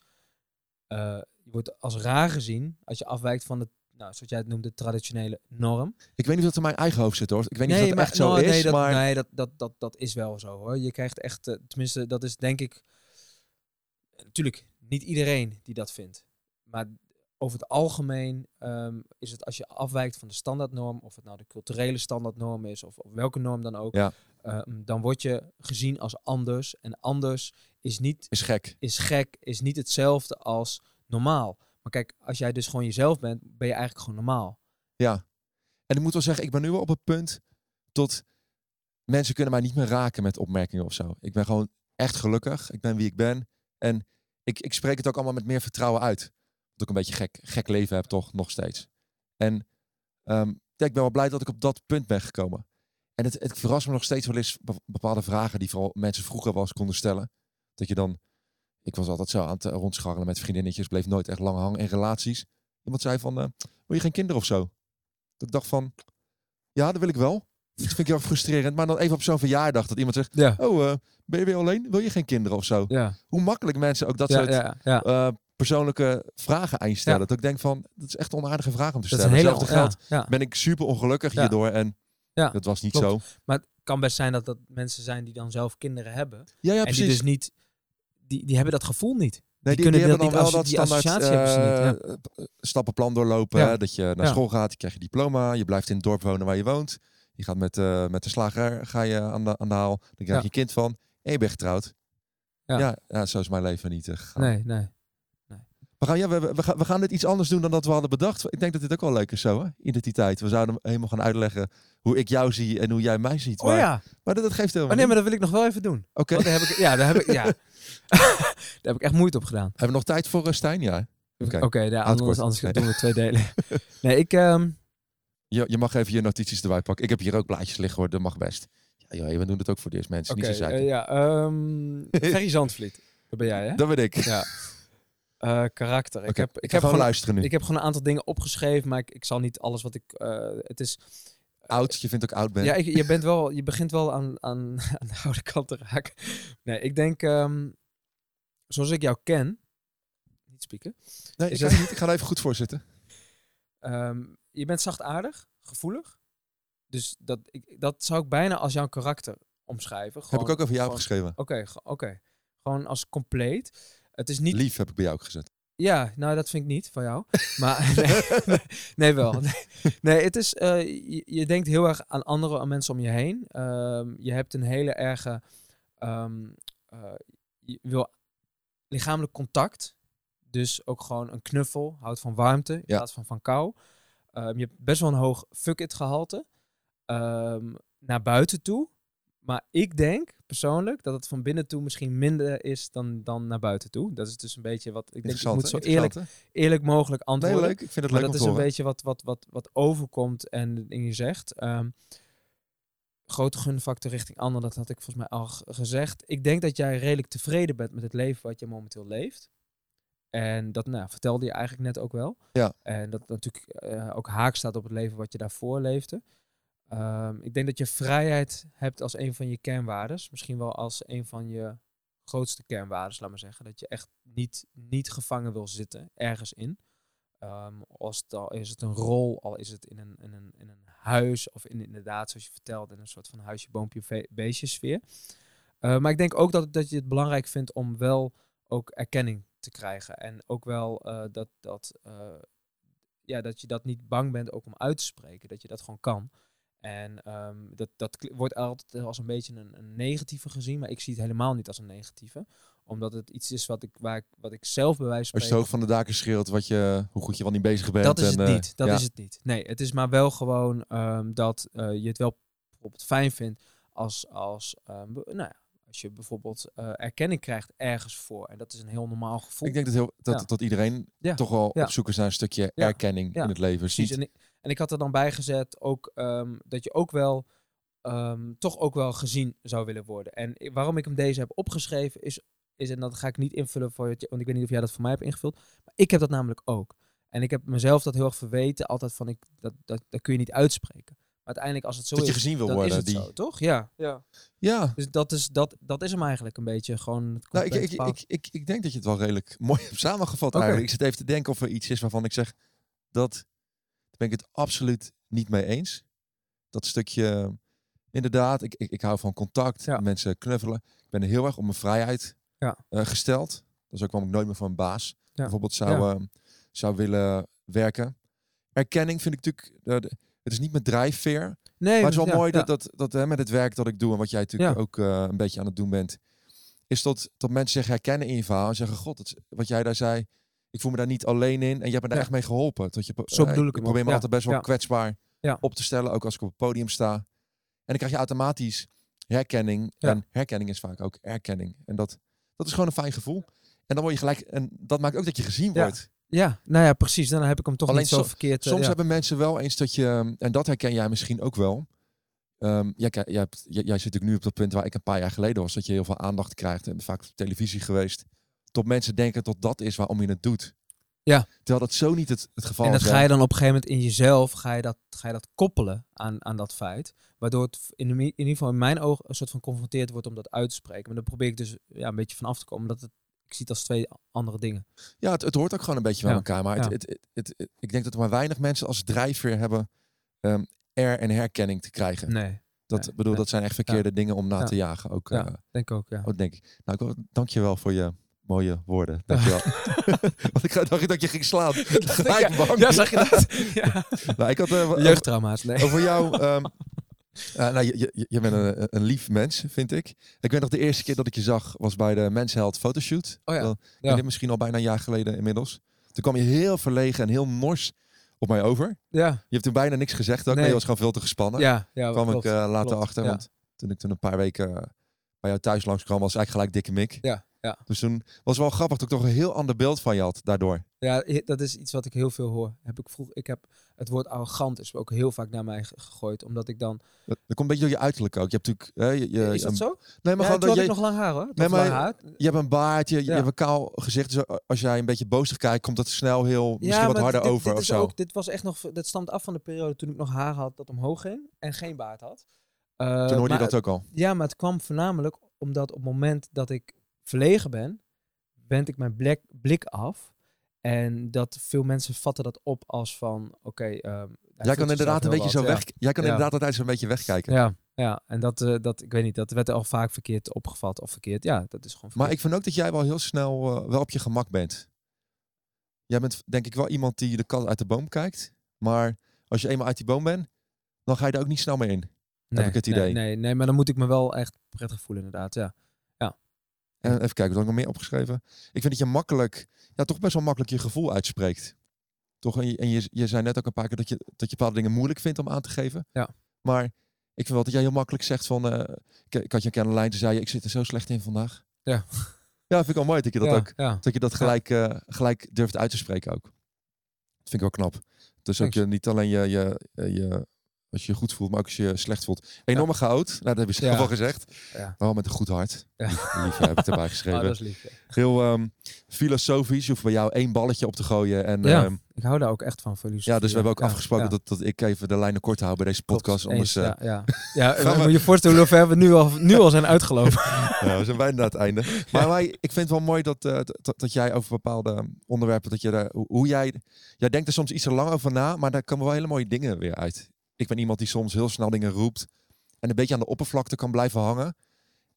uh, je wordt als raar gezien, als je afwijkt van het nou, zoals jij het noemt, de traditionele norm. Ik weet niet of dat in mijn eigen hoofd zit hoor. Ik weet niet of dat echt zo is. Nee, dat, maar... nee dat, dat, dat, dat is wel zo hoor. Je krijgt echt, uh, tenminste, dat is denk ik, natuurlijk niet iedereen die dat vindt. Maar over het algemeen um, is het als je afwijkt van de standaardnorm, of het nou de culturele standaardnorm is, of, of welke norm dan ook, ja. um, dan word je gezien als anders. En anders is niet. Is gek. Is gek, is niet hetzelfde als normaal. Maar kijk, als jij dus gewoon jezelf bent, ben je eigenlijk gewoon normaal. Ja. En ik moet wel zeggen, ik ben nu wel op het punt tot mensen kunnen mij niet meer raken met opmerkingen of zo. Ik ben gewoon echt gelukkig. Ik ben wie ik ben. En ik, ik spreek het ook allemaal met meer vertrouwen uit. Dat ik een beetje gek, gek leven heb, toch nog steeds. En um, ik ben wel blij dat ik op dat punt ben gekomen. En het, het verrast me nog steeds wel eens bepaalde vragen die vooral mensen vroeger wel konden stellen. Dat je dan ik was altijd zo aan het eh, rondscharrelen met vriendinnetjes. Bleef nooit echt lang hangen in relaties. Iemand zei van, uh, wil je geen kinderen of zo? Dat ik dacht van, ja, dat wil ik wel. Dat vind ik heel frustrerend. Maar dan even op zo'n verjaardag dat iemand zegt, ja. oh, uh, ben je weer alleen? Wil je geen kinderen of zo? Ja. Hoe makkelijk mensen ook dat ja, soort uh, persoonlijke vragen einstellen. Dat ik denk van, dat is echt een onaardige vraag om te stellen. Dat Hetzelfde geld ben ik super ongelukkig hierdoor. En dat was niet Klopt. zo. Maar het kan best zijn dat dat mensen zijn die dan zelf kinderen hebben. En precies. die dus niet die, die hebben dat gevoel niet. Nee, die, die, die, kunnen hebben dat dan niet wel dat standaard associatie uh, stappenplan doorlopen. Dat je naar school gaat, je krijgt je diploma, je blijft in het dorp wonen waar je woont. Je gaat met, uh, met de slager ga je aan de, aan de haal, dan krijg je kind van en je bent getrouwd. Ja. Ja, ja, zo is mijn leven niet uh, gegaan. Nee, nee. We, gaan, ja, we, we, gaan, we gaan dit iets anders doen dan dat we hadden bedacht. Ik denk dat dit ook wel leuk is zo, hè? identiteit. We zouden helemaal gaan uitleggen hoe ik jou zie en hoe jij mij ziet. Oh maar, ja. maar dat, dat geeft helemaal Oh nee, maar dat wil ik nog wel even doen. Oké, Want daar heb ik, ja, daar heb ik, ja. (laughs) (laughs) daar heb ik echt moeite op gedaan. hebben we nog tijd voor uh, Stijn? Ja. Oké. Oké, ja, Houd anders, kort. anders Nee. doen we twee delen. (laughs) nee, ik, ehm, Je, je mag even je notities erbij pakken. Ik heb hier ook blaadjes liggen hoor, dat mag best. Ja, ja, we doen het ook voor de eerste mensen. niet zo eh, ja, ehm Ferry Zandvliet. Dat ben jij, hè? Dat weet ik. Ja. Eh, karakter. Ik Oké, heb, ik heb gewoon luisteren nu. ik heb gewoon een aantal dingen opgeschreven, maar ik, ik zal niet alles wat ik. eh, het is. Oud, je vindt ook oud ben. Ja, ik, je, bent wel, je begint wel aan, aan, (laughs) aan de oude kant te raken. Nee, ik denk, ehm, zoals ik jou ken, niet spieken, nee, ik, dat- niet, ik ga er even goed voor zitten. (laughs) ehm, je bent zachtaardig, gevoelig. Dus dat, ik, dat zou ik bijna als jouw karakter omschrijven. heb ik ook over jou gewoon- geschreven. Oké, ge- oké. Gewoon als compleet. Het is niet Lief heb ik bij jou ook gezet. Ja, nou dat vind ik niet van jou. (laughs) Maar nee, (laughs) nee, nee, wel. Nee, nee, het is, eh, je, je denkt heel erg aan andere aan mensen om je heen. Ehm, je hebt een hele erge, ehm, eh, je wil lichamelijk contact. Dus ook gewoon een knuffel, houdt van warmte in Ja. plaats van van kou. Ehm, je hebt best wel een hoog fuck-it gehalte. Ehm, naar buiten toe. Maar ik denk persoonlijk dat het van binnen toe misschien minder is dan, dan naar buiten toe. Dat is dus een beetje wat ik denk. Ik moet zo eerlijk, eerlijk mogelijk hè? Nee, antwoorden. leuk. Ik vind het Maar leuk dat is een beetje wat, wat, wat, wat overkomt en in je zegt. Ehm, grote gunfactor richting ander, dat had ik volgens mij al gezegd. Ik denk dat jij redelijk tevreden bent met het leven wat je momenteel leeft. En dat nou, vertelde je eigenlijk net ook wel. Ja. En dat natuurlijk eh, ook haak staat op het leven wat je daarvoor leefde. Ehm, ik denk dat je vrijheid hebt als een van je kernwaardes. Misschien wel als een van je grootste kernwaardes, laat maar zeggen. Dat je echt niet, niet gevangen wil zitten ergens in. Ehm, als het is het een rol, al is het in een, in een, in een huis of in, inderdaad, zoals je vertelde, in een soort van huisje, boompje, beestje sfeer. Eh, maar ik denk ook dat, dat je het belangrijk vindt om wel ook erkenning te krijgen. En ook wel eh, dat, dat, eh, ja, dat je dat niet bang bent ook om uit te spreken. Dat je dat gewoon kan. En ehm, dat, dat wordt altijd als een beetje een, een negatieve gezien, maar ik zie het helemaal niet als een negatieve. Omdat het iets is wat ik, waar ik, wat ik zelf bij wijze van Als je spreken... van de daken schreeuwt wat je, hoe goed je wel niet bezig bent. Dat is en, het eh, niet. Dat ja. is het niet. Nee, het is maar wel gewoon ehm, dat eh, je het wel bijvoorbeeld fijn vindt als, als, ehm, nou ja, als je bijvoorbeeld eh, erkenning krijgt ergens voor. En dat is een heel normaal gevoel. Ik denk dat, heel, dat, Ja. dat iedereen Ja. toch wel op zoek is naar een stukje erkenning in het leven. Precies. Ziet- En ik, had er dan bij gezet ook ehm, dat je ook wel ehm, toch ook wel gezien zou willen worden. En waarom ik hem deze heb opgeschreven is, is en dat ga ik niet invullen voor je, want ik weet niet of jij dat voor mij hebt ingevuld. Maar ik heb dat namelijk ook. En ik heb mezelf dat heel erg verweten, altijd van ik dat, dat, dat kun je niet uitspreken. Maar uiteindelijk als het zo Dat je gezien wil dan worden, is het die- zo, toch? Ja. ja. Ja, Dus dat is, dat, dat is hem eigenlijk een beetje gewoon het nou, ik, ik, ik, ik, ik denk dat je het wel redelijk (laughs) mooi hebt samengevat eigenlijk. Ik zit even te denken of er iets is waarvan ik zeg dat ben ik het absoluut niet mee eens. Dat stukje, inderdaad, ik, ik, ik hou van contact, Ja. mensen knuffelen. Ik ben er heel erg op mijn vrijheid Ja. eh, gesteld. Dat is ook waarom ik nooit meer van een baas bijvoorbeeld zou, Ja. eh, zou willen werken. Erkenning vind ik natuurlijk, eh, de- het is niet mijn drijfveer. nee, Maar het is wel mooi dat, dat, dat hè, met het werk dat ik doe en wat jij natuurlijk ook eh, een beetje aan het doen bent, is dat, dat mensen zich herkennen in je verhaal en zeggen, god, wat jij daar zei, ik voel me daar niet alleen in en je hebt me daar Ja. echt mee geholpen. Tot je, Zo bedoel ik ik probeer me altijd best wel kwetsbaar op te stellen, ook als ik op het podium sta. En dan krijg je automatisch herkenning. En herkenning is vaak ook erkenning. En dat, dat is gewoon een fijn gevoel. En dan word je gelijk, en dat maakt ook dat je gezien wordt. Ja, nou ja, precies. Dan heb ik hem toch Alleen niet zo verkeerd. eh, Soms ja. hebben mensen wel eens dat je, en dat herken jij misschien ook wel. Ehm, jij, jij, jij zit natuurlijk nu op dat punt waar ik een paar jaar geleden was, dat je heel veel aandacht krijgt en vaak op televisie geweest. Tot mensen denken dat dat is waarom je het doet. Ja. Terwijl dat zo niet het, het geval En dat is. ga je dan op een gegeven moment in jezelf, ga je dat, ga je dat koppelen aan, aan dat feit. Waardoor het in, de, in ieder geval in mijn ogen een soort van geconfronteerd wordt om dat uit te spreken. Maar daar probeer ik dus ja, een beetje van af te komen. Omdat het, ik zie het als twee andere dingen. Ja, het, het hoort ook gewoon een beetje bij Ja. elkaar. Maar het, Ja. het, het, het- het- ik denk dat er maar weinig mensen als drijfveer hebben ehm er en herkenning te krijgen. Nee, dat, nee, bedoel, nee. dat zijn echt verkeerde dingen om na te jagen. Ook, eh, denk ik ook, ja. Oh, denk ik. Nou, ik wil, dankjewel voor je mooie woorden. Dankjewel. (laughs) (laughs) Want ik dacht dat je ging slaan. (laughs) Gelijk bang. Ja, zag je dat? ja. Nou, ik had eh, Jeugdtrauma's, nee. over jou. ehm, eh, nou, je, je, je bent een, een lief mens, vind ik. Ik weet nog de eerste keer dat ik je zag was bij de Mensheld fotoshoot. Oh ja, Wel, ja. Dit misschien al bijna een jaar geleden inmiddels. Toen kwam je heel verlegen en heel nors op mij over. Ja, Je hebt toen bijna niks gezegd ook. Nee, je was gewoon veel te gespannen. ja, ja. kwam klopt. ik eh, later klopt, achter. ja. Want toen ik toen een paar weken bij jou thuis langs kwam, was eigenlijk gelijk dikke mik. Ja, ja. Dus toen was wel grappig dat ik toch een heel ander beeld van je had daardoor. Ja, dat is iets wat ik heel veel hoor. Heb ik, vroeg, ik heb het woord arrogant is ook heel vaak naar mij ge- gegooid. Omdat ik dan... Dat, dat komt een beetje door je uiterlijk ook. Je hebt natuurlijk... Hè, je, je, is dat zo? Nee, maar ja, gewoon dat je, nog lang haar hoor. Nee, maar- haar. je hebt een baard, je, hebt een kaal gezicht. Dus als jij een beetje boosig kijkt, komt dat snel heel, misschien Ja, wat harder dit, over dit of zo. Ook, dit was echt nog, dat stamt af van de periode toen ik nog haar had dat omhoog ging en geen baard had. Eh, toen hoorde je maar dat ook al. Ja, maar het kwam voornamelijk omdat op het moment dat ik verlegen ben, wend ik mijn blik, blik af. En dat veel mensen vatten dat op als van, oké... ehm, hij Jij kan inderdaad een beetje zo weg. Jij kan Ja. inderdaad altijd zo'n beetje wegkijken. Ja, ja, en dat, eh, dat, ik weet niet, dat werd al vaak verkeerd opgevat of verkeerd. Ja, dat is gewoon Maar ik vind ook dat jij wel heel snel eh, wel op je gemak bent. Jij bent denk ik wel iemand die de kat uit de boom kijkt. Maar als je eenmaal uit die boom bent, dan ga je er ook niet snel meer in. nee, ik het nee, idee. Nee, nee, maar dan moet ik me wel echt prettig voelen inderdaad, ja. En even kijken, wat heb ik nog meer opgeschreven? Ik vind dat je makkelijk, ja, toch best wel makkelijk je gevoel uitspreekt. Toch? En je, en je, je zei net ook een paar keer dat je, dat je bepaalde dingen moeilijk vindt om aan te geven. Ja. Maar ik vind wel dat jij heel makkelijk zegt van, eh, ik, ik had je een keer aan de lijn, toen zei je, ik zit er zo slecht in vandaag. Ja. (laughs) Ja, vind ik wel mooi dat je dat ja, ook, ja. dat je dat gelijk, eh, gelijk durft uit te spreken ook. Dat vind ik wel knap. Dus ook Thanks. je, niet alleen je, je, je, als je je goed voelt, maar ook als je je slecht voelt. Enorme goud, nou, dat heb je zelf Ja. al gezegd. Ja. Maar wel met een goed hart. Ja. Lief, heb ik erbij (laughs) geschreven. Oh, dat is lief. ja. Heel ehm, filosofisch. Je hoeft bij jou één balletje op te gooien. En Ja, ja, Ik hou daar ook echt van, voor ja dus we hebben ook Ja, afgesproken ja. dat, dat ik even de lijnen kort hou bij deze Klopt, podcast. eens, Anders, eh, ja, ja. (laughs) ja moet je voorstellen hoe ver we nu al, nu al zijn uitgelopen. (laughs) ja, we zijn bijna aan het einde. Maar wij, ik vind het wel mooi dat, eh, dat, dat jij over bepaalde onderwerpen, dat je daar, hoe, hoe jij, jij denkt er soms iets te lang over na, maar daar komen wel hele mooie dingen weer uit. Ik ben iemand die soms heel snel dingen roept en een beetje aan de oppervlakte kan blijven hangen.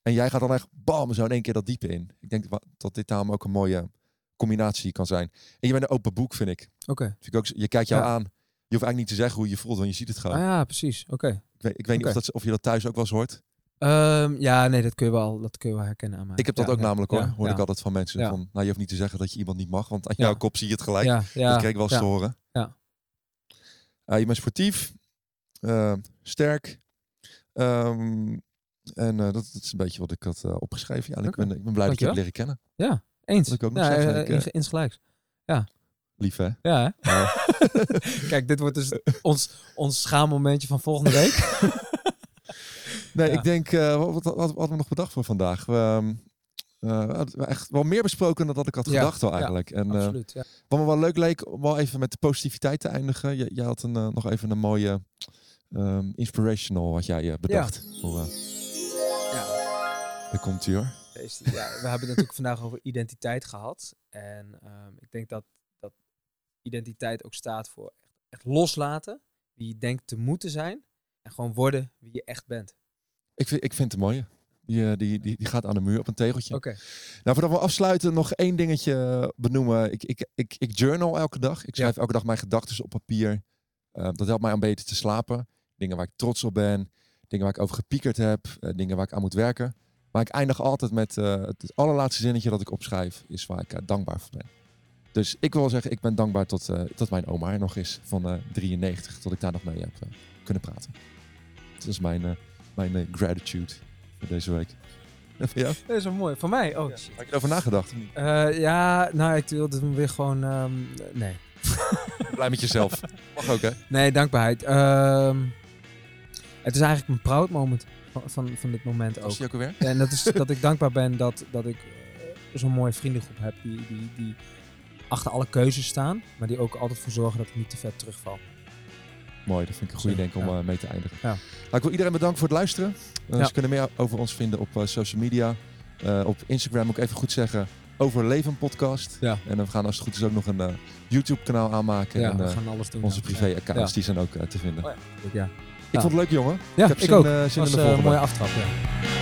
En jij gaat dan echt bam, zo in één keer dat diepe in. Ik denk dat dit daarom ook een mooie combinatie kan zijn. En je bent een open boek, vind ik. Oké. Vind ik ook, je kijkt jou Ja. aan. Je hoeft eigenlijk niet te zeggen hoe je je voelt, want je ziet het gewoon. Ah ja, precies. Oké. Ik weet, ik weet niet of, dat, of je dat thuis ook wel eens hoort. Ehm, ja, nee, dat kun je wel, dat kun je wel herkennen aan mij. Ik heb dat Ja, ook ja, namelijk hoor. Hoor ik altijd van mensen. Van, nou, je hoeft niet te zeggen dat je iemand niet mag, want aan jouw kop zie je het gelijk. Ja, dat kreeg ik wel eens ja. te horen. Ja. Eh, je bent sportief, sterk. Ehm, En dat, dat, is een beetje wat ik had opgeschreven. Ja, ik, ben, ik ben blij Dankjewel. dat je hebt leren kennen. Ja, eens. Wat ik ook nog ja, zeggen, ik, insgelijks. Ja. Lief hè? Ja, hè? (laughs) Kijk, dit wordt dus ons, ons schaammomentje van volgende week. (laughs) nee, ik denk, uh, wat, wat, wat, hadden we nog bedacht voor vandaag? We, uh, echt wel meer besproken dan dat ik had gedacht al eigenlijk. Ja, en, absoluut. Wat me wel leuk leek, om wel even met de positiviteit te eindigen. Jij had een, nog even een mooie um, inspirational wat jij bedacht. Ja. Voor, ja. Daar komt hij hoor. Ja, we hebben het natuurlijk vandaag over identiteit gehad. En um, ik denk dat, dat identiteit ook staat voor echt, echt loslaten. Wie je denkt te moeten zijn. En gewoon worden wie je echt bent. Ik vind, ik vind het mooie. Die, die, die, die gaat aan de muur op een tegeltje. Oké. Nou, voordat we afsluiten, nog één dingetje benoemen. Ik, ik, ik, ik journal elke dag. Ik schrijf elke dag mijn gedachten op papier. Uh, dat helpt mij om beter te slapen. Dingen waar ik trots op ben. Dingen waar ik over gepiekerd heb. Uh, dingen waar ik aan moet werken. Maar ik eindig altijd met uh, het allerlaatste zinnetje dat ik opschrijf. Is waar ik dankbaar voor ben. Dus ik wil zeggen, ik ben dankbaar tot, tot mijn oma er nog is van 93. Tot ik daar nog mee heb kunnen praten. Dat is mijn, mijn gratitude voor deze week. (laughs) Jou? Dat is wel mooi. Voor mij? Oh, ja. Heb je erover nagedacht? Uh, ja, nou, ik wilde hem weer gewoon... Um, nee. Blij met jezelf. (laughs) Mag ook, hè? Nee, dankbaarheid. Um, het is eigenlijk mijn proud moment van, van, van dit moment ook. Ook alweer? En dat is (laughs) dat ik dankbaar ben dat, dat ik uh, zo'n mooie vriendengroep heb die, die, die achter alle keuzes staan, maar die ook altijd voor zorgen dat ik niet te ver terugval. Mooi, dat vind ik een goede denk om ja. uh, mee te eindigen. Ja. Nou, ik wil iedereen bedanken voor het luisteren. Uh, ja. Ze kunnen meer over ons vinden op uh, social media. op Instagram moet ik even goed zeggen. Overleven podcast. Ja. En we gaan als het goed is ook nog een YouTube kanaal aanmaken. Ja, en, we gaan alles doen. Onze privé accounts die zijn ook te vinden. Oh, ja. Ik vond het leuk jongen. Ja, ik heb ik zin, ook. zin was, in de volgende. mooie aftrap. Ja.